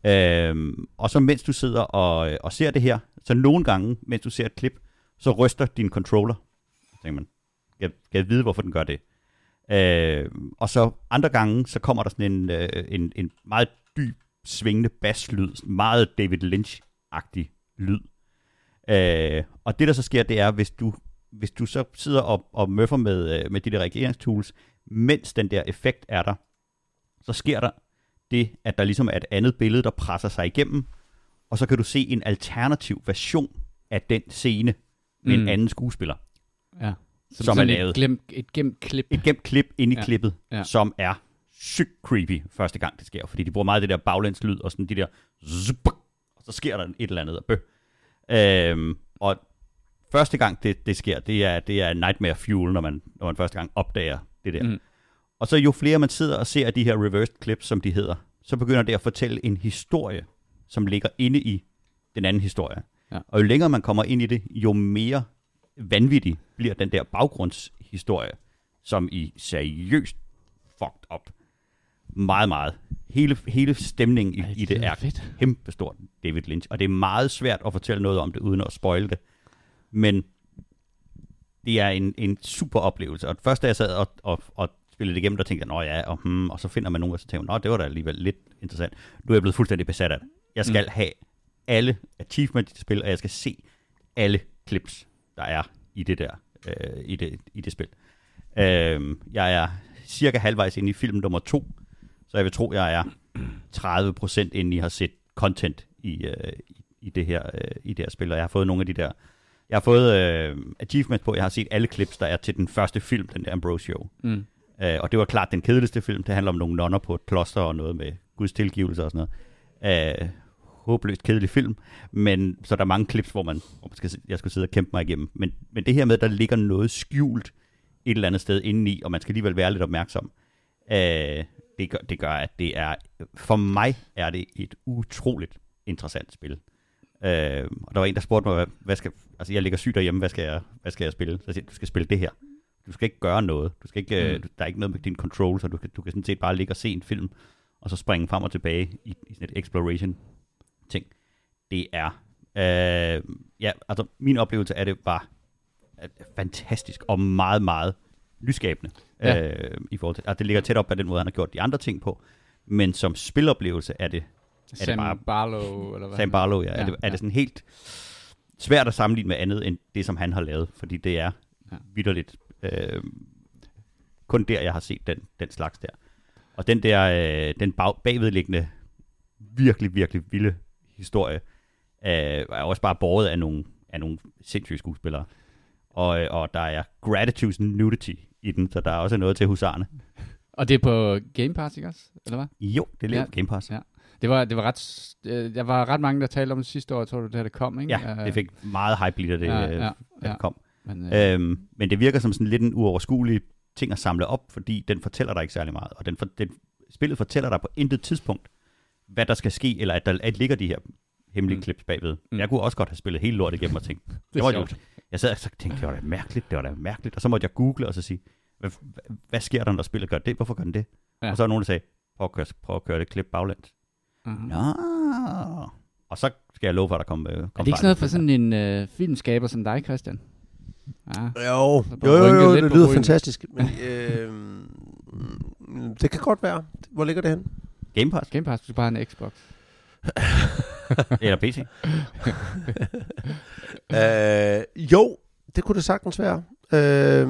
Øhm, og så mens du sidder og, øh, og ser det her, så nogle gange, mens du ser et klip, så ryster din controller. Så tænker man, jeg skal vide, hvorfor den gør det. Øh, og så andre gange, så kommer der sådan en, øh, en, en meget dyb, svingende basslyd, meget David Lynch-agtig lyd. Øh, og det, der så sker, det er, hvis du, hvis du så sidder og, og møffer med, øh, med de der reageringstools, mens den der effekt er der, så sker der det, at der ligesom er et andet billede, der presser sig igennem, og så kan du se en alternativ version af den scene med mm. En anden skuespiller. Ja. Som sådan er et lavet. Glemt, et gemt klip. Et gemt klip ind i Ja. klippet, Ja. som er sygt creepy første gang det sker, fordi de bruger meget det der baglændslyd og sådan de der zup, og så sker der et eller andet og bø. Øhm, og første gang det, det sker, det er, det er nightmare fuel, når man, når man første gang opdager det der. Mm. Og så jo flere man sidder og ser de her reversed clips, som de hedder, så begynder det at fortælle en historie, som ligger inde i den anden historie. Ja. Og jo længere man kommer ind i det, jo mere vanvittig bliver den der baggrundshistorie, som i seriøst fucked up. Meget, meget. Hele, hele stemningen i, Ej, i det er fedt. kæmpestort, David Lynch. Og det er meget svært at fortælle noget om det, uden at spoile det. Men det er en, en super oplevelse. Og først da jeg sad og, og, og spillede det igennem, der tænkte jeg, nå ja, og, hmm, og så finder man nogen, og så tænker man, nå, det var da alligevel lidt interessant. Nu er jeg blevet fuldstændig besat af det. Jeg skal mm. have alle achievements i det spil, og jeg skal se alle clips, der er i det der, øh, i, det, i det spil. Øh, jeg er cirka halvvejs inde i film nummer to, så jeg vil tro, jeg er 30% inde i har set content i, øh, i, i, det her, øh, i det her spil, og jeg har fået nogle af de der, jeg har fået øh, achievements på, jeg har set alle clips, der er til den første film, den der Ambrosio. Mm. Øh, og det var klart den kedeligste film. Det handler om nogle nonner på et kloster og noget med Guds tilgivelse og sådan af øh, håbløst kedelig film, men så der er mange klips, hvor, man, hvor man skal, jeg skulle sidde og kæmpe mig igennem. Men, men det her med, at der ligger noget skjult et eller andet sted indeni, og man skal alligevel være lidt opmærksom, øh, det, gør, det gør, at det er, for mig er det et utroligt interessant spil. Øh, og der var en, der spurgte mig, hvad, hvad skal, altså jeg ligger syg derhjemme, hvad skal jeg, hvad skal jeg spille? Så jeg siger, du skal spille det her. Du skal ikke gøre noget. Du skal ikke, mm. Der er ikke noget med din control, så du kan, du kan sådan set bare ligge og se en film, og så springe frem og tilbage i, i sådan et exploration ting. Det er, øh, ja, altså min oplevelse af det var øh, fantastisk og meget, meget nyskabende. Ja. Øh, i forhold til, altså det ligger tæt op af den måde, han har gjort de andre ting på, men som spiloplevelse er det, er Sam det bare, Barlow, eller hvad? Sam Barlow, ja. ja er, det, er ja. det sådan helt svært at sammenligne med andet, end det, som han har lavet, fordi det er ja. vidderligt øh, kun der, jeg har set den, den slags der. Og den der, øh, den bag, bagvedliggende, virkelig, virkelig vilde historie, øh, er også bare båret af nogle, af nogle sindssyge skuespillere. Og, øh, og der er gratitude nudity i den, så der er også noget til husarne. Og det er på Game Pass, ikke også? Eller hvad? Jo, det ligger ja. på Game Pass. Ja. Det var, det var ret, øh, der var ret mange, der talte om det sidste år, tror du, det her det kom, ikke? Ja, det fik meget hype lige, da det, ja, ja, ja. det kom. Men, øh... øhm, men det virker som sådan lidt en uoverskuelig ting at samle op, fordi den fortæller dig ikke særlig meget. Og den, for, den, spillet fortæller dig på intet tidspunkt, hvad der skal ske, eller at der at ligger de her hemmelige mm. clips bagved. Mm. Jeg kunne også godt have spillet hele lortet igennem og tænkt, <laughs> det, det var jo, jeg sad og tænkte, det var da mærkeligt, det var da mærkeligt. Og så måtte jeg google og så sige, hvad, hvad, sker der, når spillet gør det? Hvorfor gør den det? Ja. Og så er nogen, der sagde, prøv at køre, prøv at køre det klip baglæns. Mm-hmm. Nå. Og så skal jeg love for, at der kommer kom Er det ikke sådan noget for sådan en øh, filmskaber som dig, Christian? Ja. Jo, jo, jo, jo, det lyder fantastisk. Men, øh, det kan godt være. Hvor ligger det hen? Game Pass. Game Pass, du bare en Xbox. <laughs> Eller PC. <laughs> øh, jo, det kunne det sagtens være. Øh,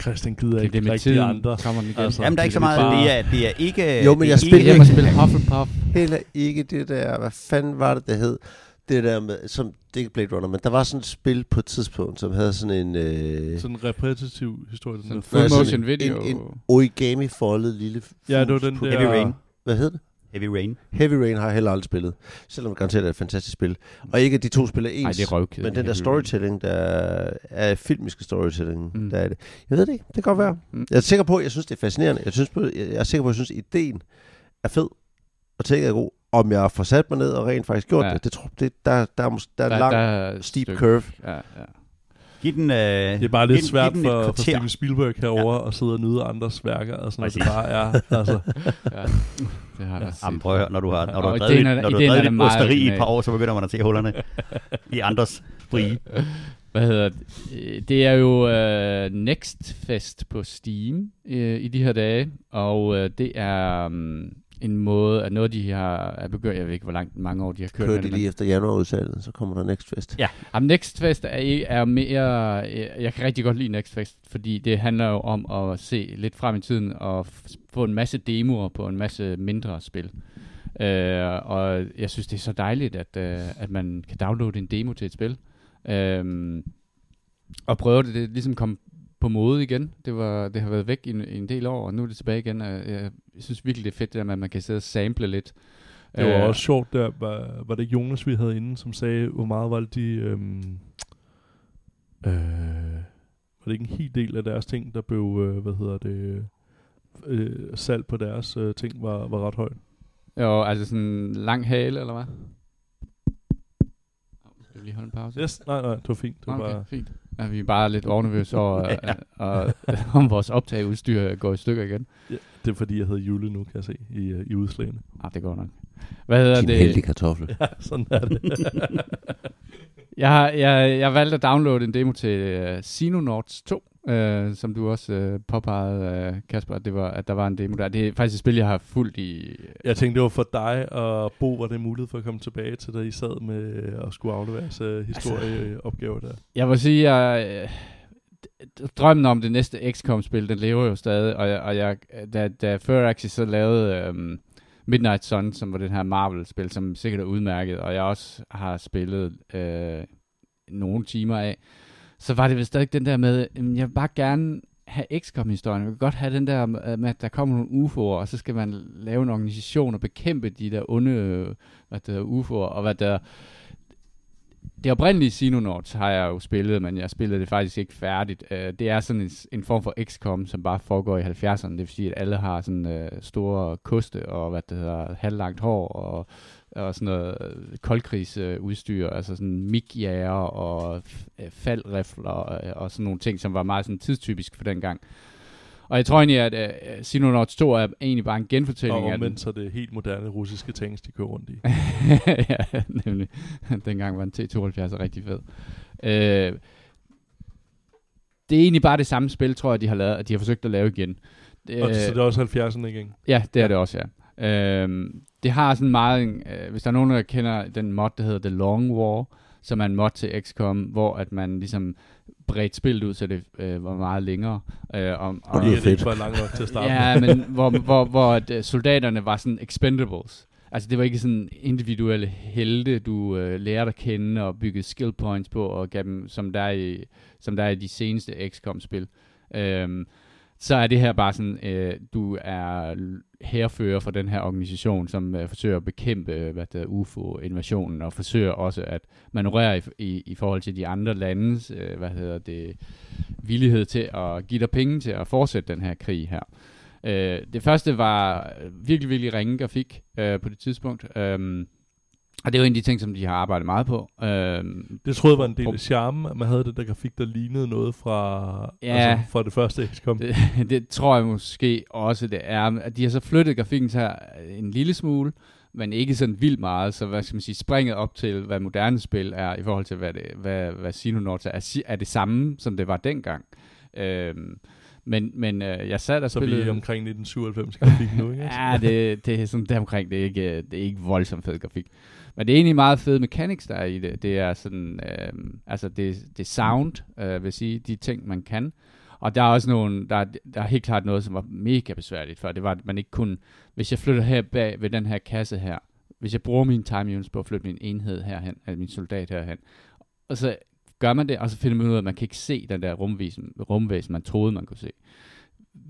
Christian gider ikke det rigtig andre. Kommer den igen. Altså, Jamen, der er ikke så meget. Bare... Det, er, det er ikke... Jo, men jeg spiller ikke... spille Hufflepuff. Heller ikke det der... Hvad fanden var det, det hed? Det der med... Som, det er ikke Blade Runner, men der var sådan et spil på et tidspunkt, som havde sådan en... Øh, sådan en repetitiv historie. Sådan en full motion video. En, en origami-foldet lille... Ja, det var den der... Heavy Rain. Hvad hed det? Heavy Rain. Heavy Rain har jeg heller aldrig spillet, selvom det garanteret er et fantastisk spil. Og ikke at de to spiller ens, Ej, det er røvkede, men den der storytelling, der er filmiske storytelling, mm. der er det. Jeg ved det ikke, det kan godt være. Mm. Jeg er sikker på, jeg synes, det er fascinerende. Jeg, synes, jeg er sikker på, at jeg synes, ideen er fed, og tænker er god. Om jeg får sat mig ned og rent faktisk gjort ja. det, det tror, det, der, der, er, der er en lang, der steep stykke. curve. Ja, ja. Giv den, øh, det er bare lidt giv, svært giv for, for Steven Spielberg herover ja. at sidde og nyde andres værker, og sådan, det bare er. Altså. <laughs> ja. Det har jeg Jamen, prøv at høre, når du har, når du har drevet, er, når du har drevet dit osteri i et par år, så begynder man at se hullerne i andres frie. <laughs> Hvad hedder det? Det er jo uh, Next Fest på Steam uh, i de her dage, og uh, det er um, en måde, at noget de har er begyndt, jeg ved ikke, hvor langt mange år de har kørt. Kører de lige efter januarudsalget, så kommer der Next Fest. Ja, Jamen, Next Fest er, er mere, jeg kan rigtig godt lide Next Fest, fordi det handler jo om at se lidt frem i tiden og få en masse demoer på en masse mindre spil. Uh, og jeg synes, det er så dejligt, at, uh, at man kan downloade en demo til et spil. Uh, og prøve det, det ligesom kom på mode igen. Det, var, det har været væk i en, i en del år, og nu er det tilbage igen. Jeg, jeg synes virkelig, det er fedt, det der med, at man kan sidde og sample lidt. Det var uh, også sjovt, der var, var det Jonas, vi havde inde, som sagde, hvor meget var det de... Øhm, øh, var det ikke en hel del af deres ting, der blev, øh, hvad hedder det, øh, salg på deres øh, ting var, var ret højt? Jo, altså sådan en lang hale, eller hvad? Skal vi lige holde en pause? Yes, nej, nej, det var fint. Det var okay, bare... fint. Ja, vi er bare lidt overnervøse over, <laughs> ja. og, og, <laughs> om vores optageudstyr går i stykker igen. Ja, det er fordi, jeg hedder Jule nu, kan jeg se, i, øh, i udslagene. Ah, det går nok. Hvad hedder Din det? heldige kartoffel. <laughs> Ja, sådan er det. jeg, har, jeg, jeg valgte at downloade en demo til uh, Xenonauts 2, Uh, som du også uh, påpegede, uh, Kasper, at, det var, at der var en demo der. Det er faktisk et spil, jeg har fulgt i... Jeg tænkte, det var for dig og Bo, var det mulighed for at komme tilbage til, da I sad med at skulle aflevere uh, historieopgaver altså, der. Jeg vil sige, at uh, drømmen om det næste XCOM-spil, den lever jo stadig, og jeg, og jeg da, da Firaxis så lavede um, Midnight Sun, som var det her Marvel-spil, som sikkert er udmærket, og jeg også har spillet uh, nogle timer af, så var det vel stadig den der med, jeg vil bare gerne have XCOM-historien. Jeg kan godt have den der øh, med, at der kommer nogle UFO'er, og så skal man lave en organisation og bekæmpe de der onde øh, hvad der, UFO'er, og hvad der... Det oprindelige Sinonauts har jeg jo spillet, men jeg spillede det faktisk ikke færdigt. Øh, det er sådan en, en form for XCOM, som bare foregår i 70'erne. Det vil sige, at alle har sådan øh, store koste og hvad det hedder, halvlangt hår og og sådan noget koldkrigsudstyr, altså sådan MIG-jager og faldrifler og, og sådan nogle ting, som var meget sådan tidstypisk for den gang. Og jeg tror egentlig, at uh, Sinonauts 2 er egentlig bare en genfortælling og af den. så det helt moderne russiske tanks, de kører rundt i. <laughs> ja, nemlig. Dengang var en T-72 rigtig fed. Uh, det er egentlig bare det samme spil, tror jeg, de har, lavet, at de har forsøgt at lave igen. Og så det er også 70'erne igen? Ja, det er det også, ja. Uh, det har sådan meget, øh, hvis der er nogen, der kender den mod, der hedder The Long War, som er en mod til XCOM, hvor at man ligesom bredt spillet ud, så det øh, var meget længere. Øh, og, og, det er fedt. var langt nok til at starte Ja, men hvor, hvor, hvor at, uh, soldaterne var sådan expendables. Altså det var ikke sådan individuelle helte, du øh, lærte at kende og byggede skill points på, og gav dem, som der er i, som der er i de seneste XCOM-spil. Øhm, så er det her bare sådan, øh, du er herfører for den her organisation, som øh, forsøger at bekæmpe øh, hvad der UFO-invasionen, og forsøger også at manøvrere i, i, i forhold til de andre landes øh, hvad hedder det, villighed til at give dig penge til at fortsætte den her krig her. Øh, det første var virkelig, virkelig ringe grafik øh, på det tidspunkt. Øh, og det er jo en af de ting, som de har arbejdet meget på. Øhm, det troede jeg var en del af charmen, at man havde den der grafik, der lignede noget fra, ja, altså fra det første XCOM. Det, <laughs> det tror jeg måske også, det er. At de har så flyttet grafikken her en lille smule, men ikke sådan vildt meget. Så hvad skal man sige, springet op til, hvad moderne spil er, i forhold til, hvad, det, hvad, hvad Sinonauts er, er det samme, som det var dengang. Øhm, men, men øh, jeg sad spillede... Så vi er omkring 1997 grafik nu, ikke? <laughs> ja, det, det er sådan der omkring. Det er ikke, det er ikke voldsomt fed grafik. Men det er egentlig meget fede mechanics, der er i det. Det er sådan, øh, altså det, det sound, øh, vil sige, de ting, man kan. Og der er også nogle, der, der er helt klart noget, som var mega besværligt for. Det var, at man ikke kunne, hvis jeg flytter her bag ved den her kasse her, hvis jeg bruger min time units på at flytte min enhed herhen, altså min soldat herhen, og så gør man det, og så finder man ud af, at man kan ikke se den der rumvæsen, rumvæsen man troede, man kunne se.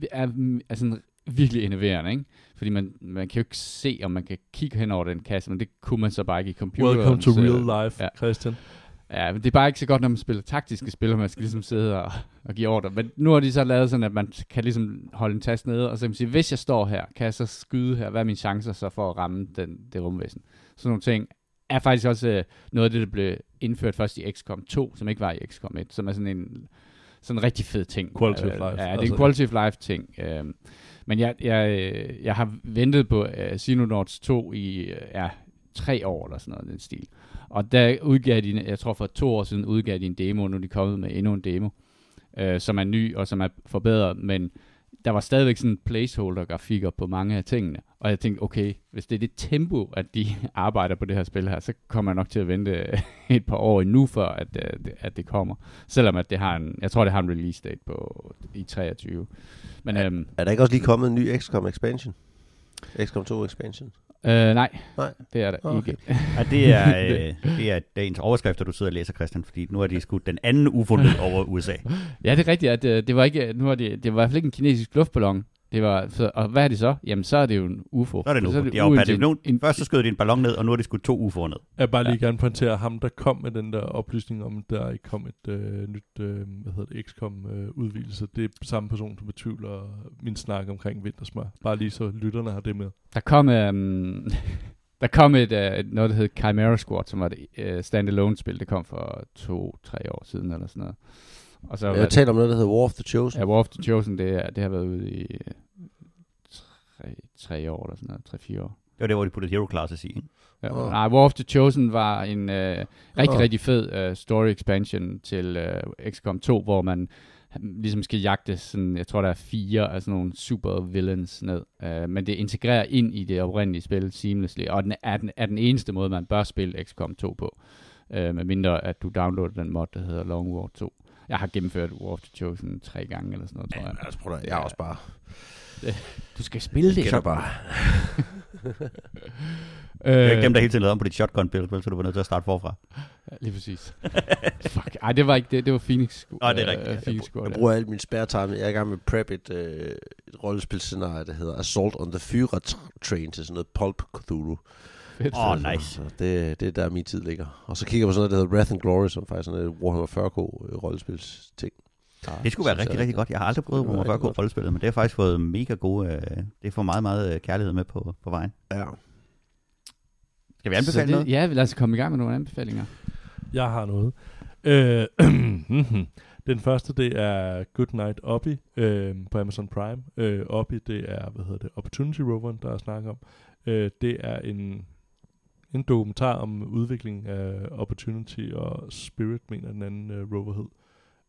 Det er, mm, er sådan virkelig innoverende, ikke? Fordi man, man kan jo ikke se, om man kan kigge hen over den kasse, men det kunne man så bare ikke i computeren. Welcome to real life, ja. Christian. Ja, men det er bare ikke så godt, når man spiller taktiske spil, og man skal ligesom sidde og, og give ordre. Men nu har de så lavet sådan, at man kan ligesom holde en tast nede, og så kan man sige, hvis jeg står her, kan jeg så skyde her? Hvad er mine chancer så for at ramme den, det rumvæsen? Sådan nogle ting er faktisk også øh, noget af det, der blev indført først i XCOM 2, som ikke var i XCOM 1, som er sådan en sådan en rigtig fed ting. Quality of life. Ja, det er altså, en quality of life ting. Øh, men jeg, jeg, øh, jeg har ventet på uh, Sinonauts 2 i uh, ja, tre år eller sådan noget den stil. Og der udgav de, jeg tror for to år siden, udgav de en demo, nu er de kommet med endnu en demo, uh, som er ny og som er forbedret, men der var stadigvæk sådan placeholder-grafikker på mange af tingene. Og jeg tænkte, okay, hvis det er det tempo, at de <laughs> arbejder på det her spil her, så kommer jeg nok til at vente <laughs> et par år endnu, før at, at det kommer. Selvom at det har en, jeg tror, det har en release date på i 23. Men, er, øhm, er der ikke også lige kommet en ny XCOM expansion? XCOM 2 expansion? Øh, nej, nej, det er der okay. ikke. ja, det, er, <laughs> øh, det er dagens overskrifter, du sidder og læser, Christian, fordi nu er de skudt den anden ufo over <laughs> USA. ja, det er rigtigt, at øh, det var ikke, nu er det, det var i hvert fald ikke en kinesisk luftballon, det var, så, og hvad er det så? Jamen, så er det jo en UFO. Så er det en UFO. Så er det, ja, det en, en, først så skød de en ballon ned, og nu er det skudt to UFO'er ned. Jeg bare lige ja. gerne pointere ham, der kom med den der oplysning om, der ikke kom et øh, nyt, øh, hvad hedder det, XCOM øh, udvidelse. Det er samme person, der betvivler min snak omkring vintersmør. Bare lige så lytterne har det med. Der kom, øh, <laughs> der kom et, uh, noget, der hed Chimera Squad, som var et uh, standalone-spil. Det kom for to-tre år siden, eller sådan noget. Og så jeg taler om noget, der hedder War of the Chosen. Ja, War of the Chosen, det, er, det har været ude i øh, tre, tre år eller sådan noget, tre-fire år. Det var det, hvor de puttede Hero Classes i, Ja, oh. Nej, War of the Chosen var en øh, rigtig, oh. rigtig fed uh, story expansion til uh, XCOM 2, hvor man ligesom skal jagte sådan, jeg tror der er fire af sådan nogle super villains ned. Uh, men det integrerer ind i det oprindelige spil seamlessly, og den er, den er den eneste måde, man bør spille XCOM 2 på. Uh, med mindre at du downloader den mod, der hedder Long War 2. Jeg har gennemført War of the Chosen tre gange eller sådan noget, tror jeg. Ja, altså, prøv at, jeg har også bare... Du skal spille det. så bare. Det <laughs> er Øh, ikke dem, der hele tiden lavede om på dit shotgun build, så du var nødt til at starte forfra. Ja, lige præcis. <laughs> Fuck. Ej, det var ikke det. Det var Phoenix. Nå, det er rigtigt. Uh, Phoenix Jeg der. bruger al min spare time. Jeg er i gang med at prep et, øh, et rollespilscenarie, der hedder Assault on the Führer Tr- Train til sådan noget Pulp Cthulhu. Fedt. Åh, oh, Så- nice. Så det, det er der min tid ligger. Og så kigger jeg på sådan noget, der hedder Wrath and Glory, som faktisk er sådan et Warhammer 40k øh, rollespilsting. Det skulle være synes rigtig, rigtig godt. Jeg har aldrig prøvet Warhammer 40K rigtig godt. rollespillet, men det har faktisk fået mega gode... Øh, det får meget, meget øh, kærlighed med på, på vejen. Ja. Skal vi Så anbefale det, noget? Ja, lad os komme i gang med nogle anbefalinger. Jeg har noget. Øh, <clears throat> den første, det er Good Night Oppie øh, på Amazon Prime. Øh, Oppie, det er, hvad hedder det, Opportunity Roveren, der er snak om. Øh, det er en, en dokumentar om udvikling af Opportunity og Spirit, mener den anden øh, rover hed.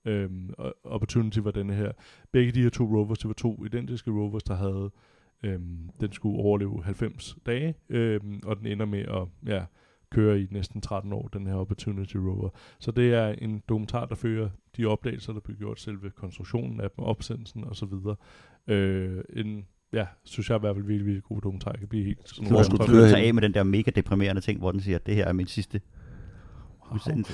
Øhm, og Opportunity var denne her. Begge de her to rovers, det var to identiske rovers, der havde, øhm, den skulle overleve 90 dage, øhm, og den ender med at ja, køre i næsten 13 år, den her Opportunity rover. Så det er en dokumentar, der fører de opdagelser, der blev gjort, selve konstruktionen af dem, opsendelsen osv. Øh, en, ja, synes jeg i hvert fald virkelig, virkelig god dokumentar. Jeg kan blive helt sådan Så Hvor skulle du tage af med den der mega deprimerende ting, hvor den siger, at det her er min sidste udsendelse.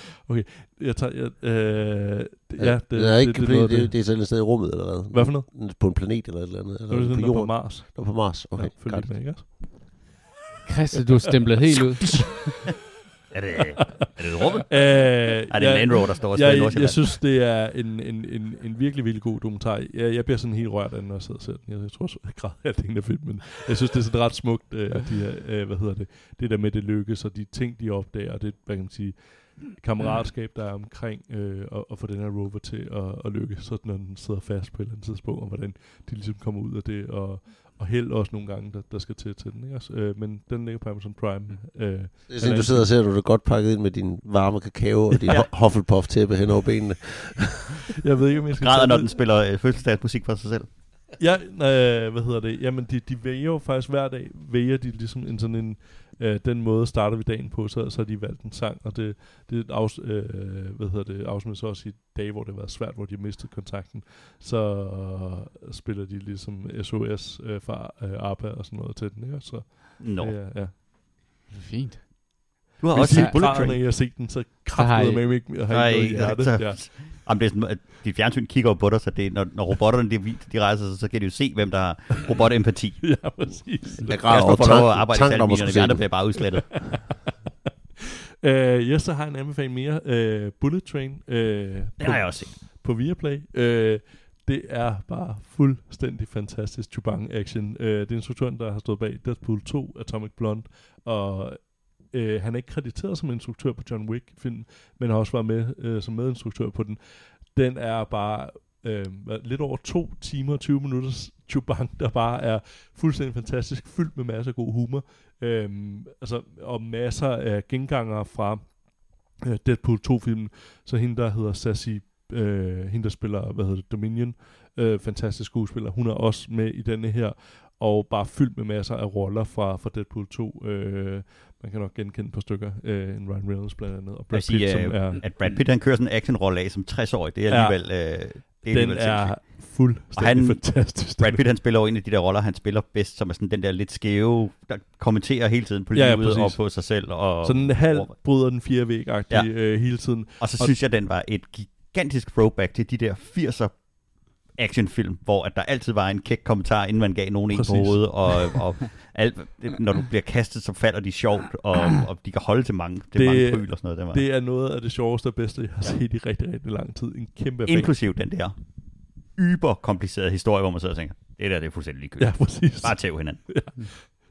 Jeg tager, jeg, øh, det- Ja, ja, det, det, det, er ikke det, det, det, det, det, er sådan et sted i rummet, eller hvad? Hvad for noget? På en planet eller et eller andet? det, Eller det, på det, på jorden? Mars. Nå, på Mars. Okay, ja, følg med, ikke også? Christa, du er stemplet helt ud. <laughs> Er det, er det rummet? <laughs> Øh, Er det en Landrover, der står og spiller i jeg, jeg, jeg synes, det er en, en, en, en virkelig, virkelig god dokumentar. Jeg, jeg bliver sådan helt rørt af den, når jeg sidder den. Jeg, jeg tror, jeg græder halvdelen af filmen. Jeg synes, det er sådan ret smukt, øh, de her, øh, hvad hedder det, det der med, det lykkes, og de ting, de opdager, og det, hvad kan man sige, kammeratskab, der er omkring øh, at, at få den her rover til at, at lykkes, så når den sidder fast på et eller andet tidspunkt, og hvordan de ligesom kommer ud af det, og, og held også nogle gange, der, der skal til til den. Ikke? også? Øh, men den ligger på Amazon Prime. Øh, Det er sådan, du sidder og ser, du er godt pakket ind med din varme kakao og din <laughs> Ja. Hufflepuff-tæppe hen over benene. <laughs> jeg ved ikke, om jeg skal Græder, når den spiller øh, fødselsdagsmusik for sig selv. Ja, øh, hvad hedder det? Jamen, de, de vælger jo faktisk hver dag, vælger de ligesom en sådan en, øh, den måde starter vi dagen på, så, så har de valgt en sang, og det, det afs, øh, hvad hedder det, afsnit så også i dage, hvor det har været svært, hvor de har mistet kontakten, så spiller de ligesom SOS øh, fra øh, ABBA og sådan noget til den, ikke? Så, Nå. ja, ja. Fint. Du har Hvis også set Bullet græder, når Train. I har set den, så kraftede I- med mig ikke, og har ikke noget i hjertet. så- Ja. Jamen, det er sådan, at dit fjernsyn kigger jo på dig, så det, når, når robotterne de, de rejser sig, så kan de jo se, hvem der har robotempati. <laughs> ja, præcis. Jeg Jeg græder skal over lov at tanken, arbejde tanken om at skulle andre se bliver bare udslettet. <laughs> Øh, yes, så har jeg en anbefaling mere. Øh, Bullet Train. Øh, Det på- har jeg også set. på Viaplay. Øh, det er bare fuldstændig fantastisk Chubang action. Øh, det er instruktøren, der har stået bag Deadpool 2, Atomic Blonde, og øh, han er ikke krediteret som instruktør på John Wick-filmen, men har også været med øh, som medinstruktør på den. Den er bare øh, lidt over to timer og 20 minutters Chubang, der bare er fuldstændig fantastisk, fyldt med masser af god humor, øh, altså, og masser af gengangere fra øh, Deadpool 2-filmen, så hende, der hedder Sassy øh, hende der spiller, hvad hedder det, Dominion, øh, fantastisk skuespiller, hun er også med i denne her, og bare fyldt med masser af roller fra, fra Deadpool 2. Øh, man kan nok genkende på stykker, øh, en Ryan Reynolds blandt andet, og Brad Pitt, sige, som er, At Brad Pitt han kører sådan en actionrolle af som 60-årig, det er Ja. alligevel, øh, det er den er fuldstændig Og han- fantastisk. Brad Pitt han spiller jo en af de der roller, han spiller bedst, som er sådan den der lidt skæve, der kommenterer hele tiden på Ja, ja, livet og på sig selv. Og, Sådan en halv bryder den fire væg Ja. ja. øh, hele tiden. og så og- synes jeg, den var et gigantisk throwback til de der 80'er actionfilm, hvor at der altid var en kæk kommentar, inden man gav nogen en på Præcis. hovedet, og, <laughs> og alt, det, når du bliver kastet, så falder de sjovt, og, og de kan holde til mange, til Det- mange pryl og sådan noget. Det var. Det er noget af det sjoveste og bedste, jeg har set i rigtig, rigtig lang tid. En kæmpe effekt. Inklusiv den der yber komplicerede historie, hvor man sidder og tænker, det der det er fuldstændig ligegyldigt. Ja, præcis. Bare tæv hinanden.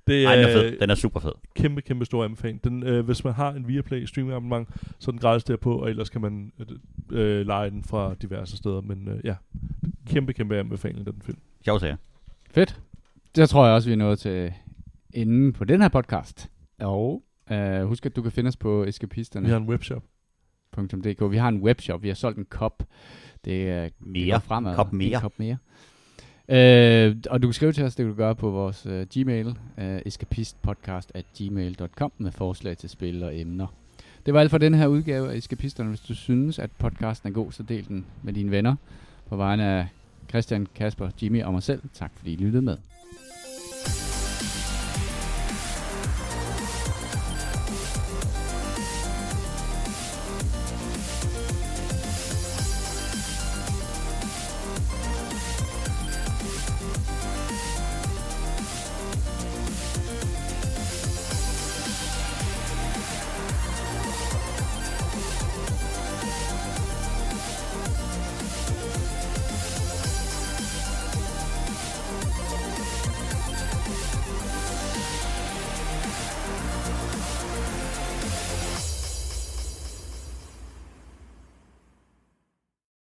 Det Ej, den er er fed. Den er super fed. kæmpe, kæmpe stor anbefaling. Den, øh, hvis man har en Viaplay streaming abonnement, så er den gratis derpå, og ellers kan man øh, øh, lege den fra diverse steder. Men øh, ja, kæmpe, kæmpe anbefaling, den film. Sjov sager. Fedt. Det tror jeg også, vi er nået til enden på den her podcast. Og øh, husk, at du kan finde os på Vi har en webshop. Vi har en webshop. Vi har solgt en kop. Det er Mere. det går fremad. Kop mere. En kop mere. Øh, og du kan skrive til os, det kan du gøre på vores øh, Gmail, øh, escapistpodcast.gmail.com med forslag til spil og emner. Det var alt for den her udgave af Escapisterne. Hvis du synes, at podcasten er god, så del den med dine venner. På vegne af Christian, Kasper, Jimmy og mig selv. Tak fordi I lyttede med.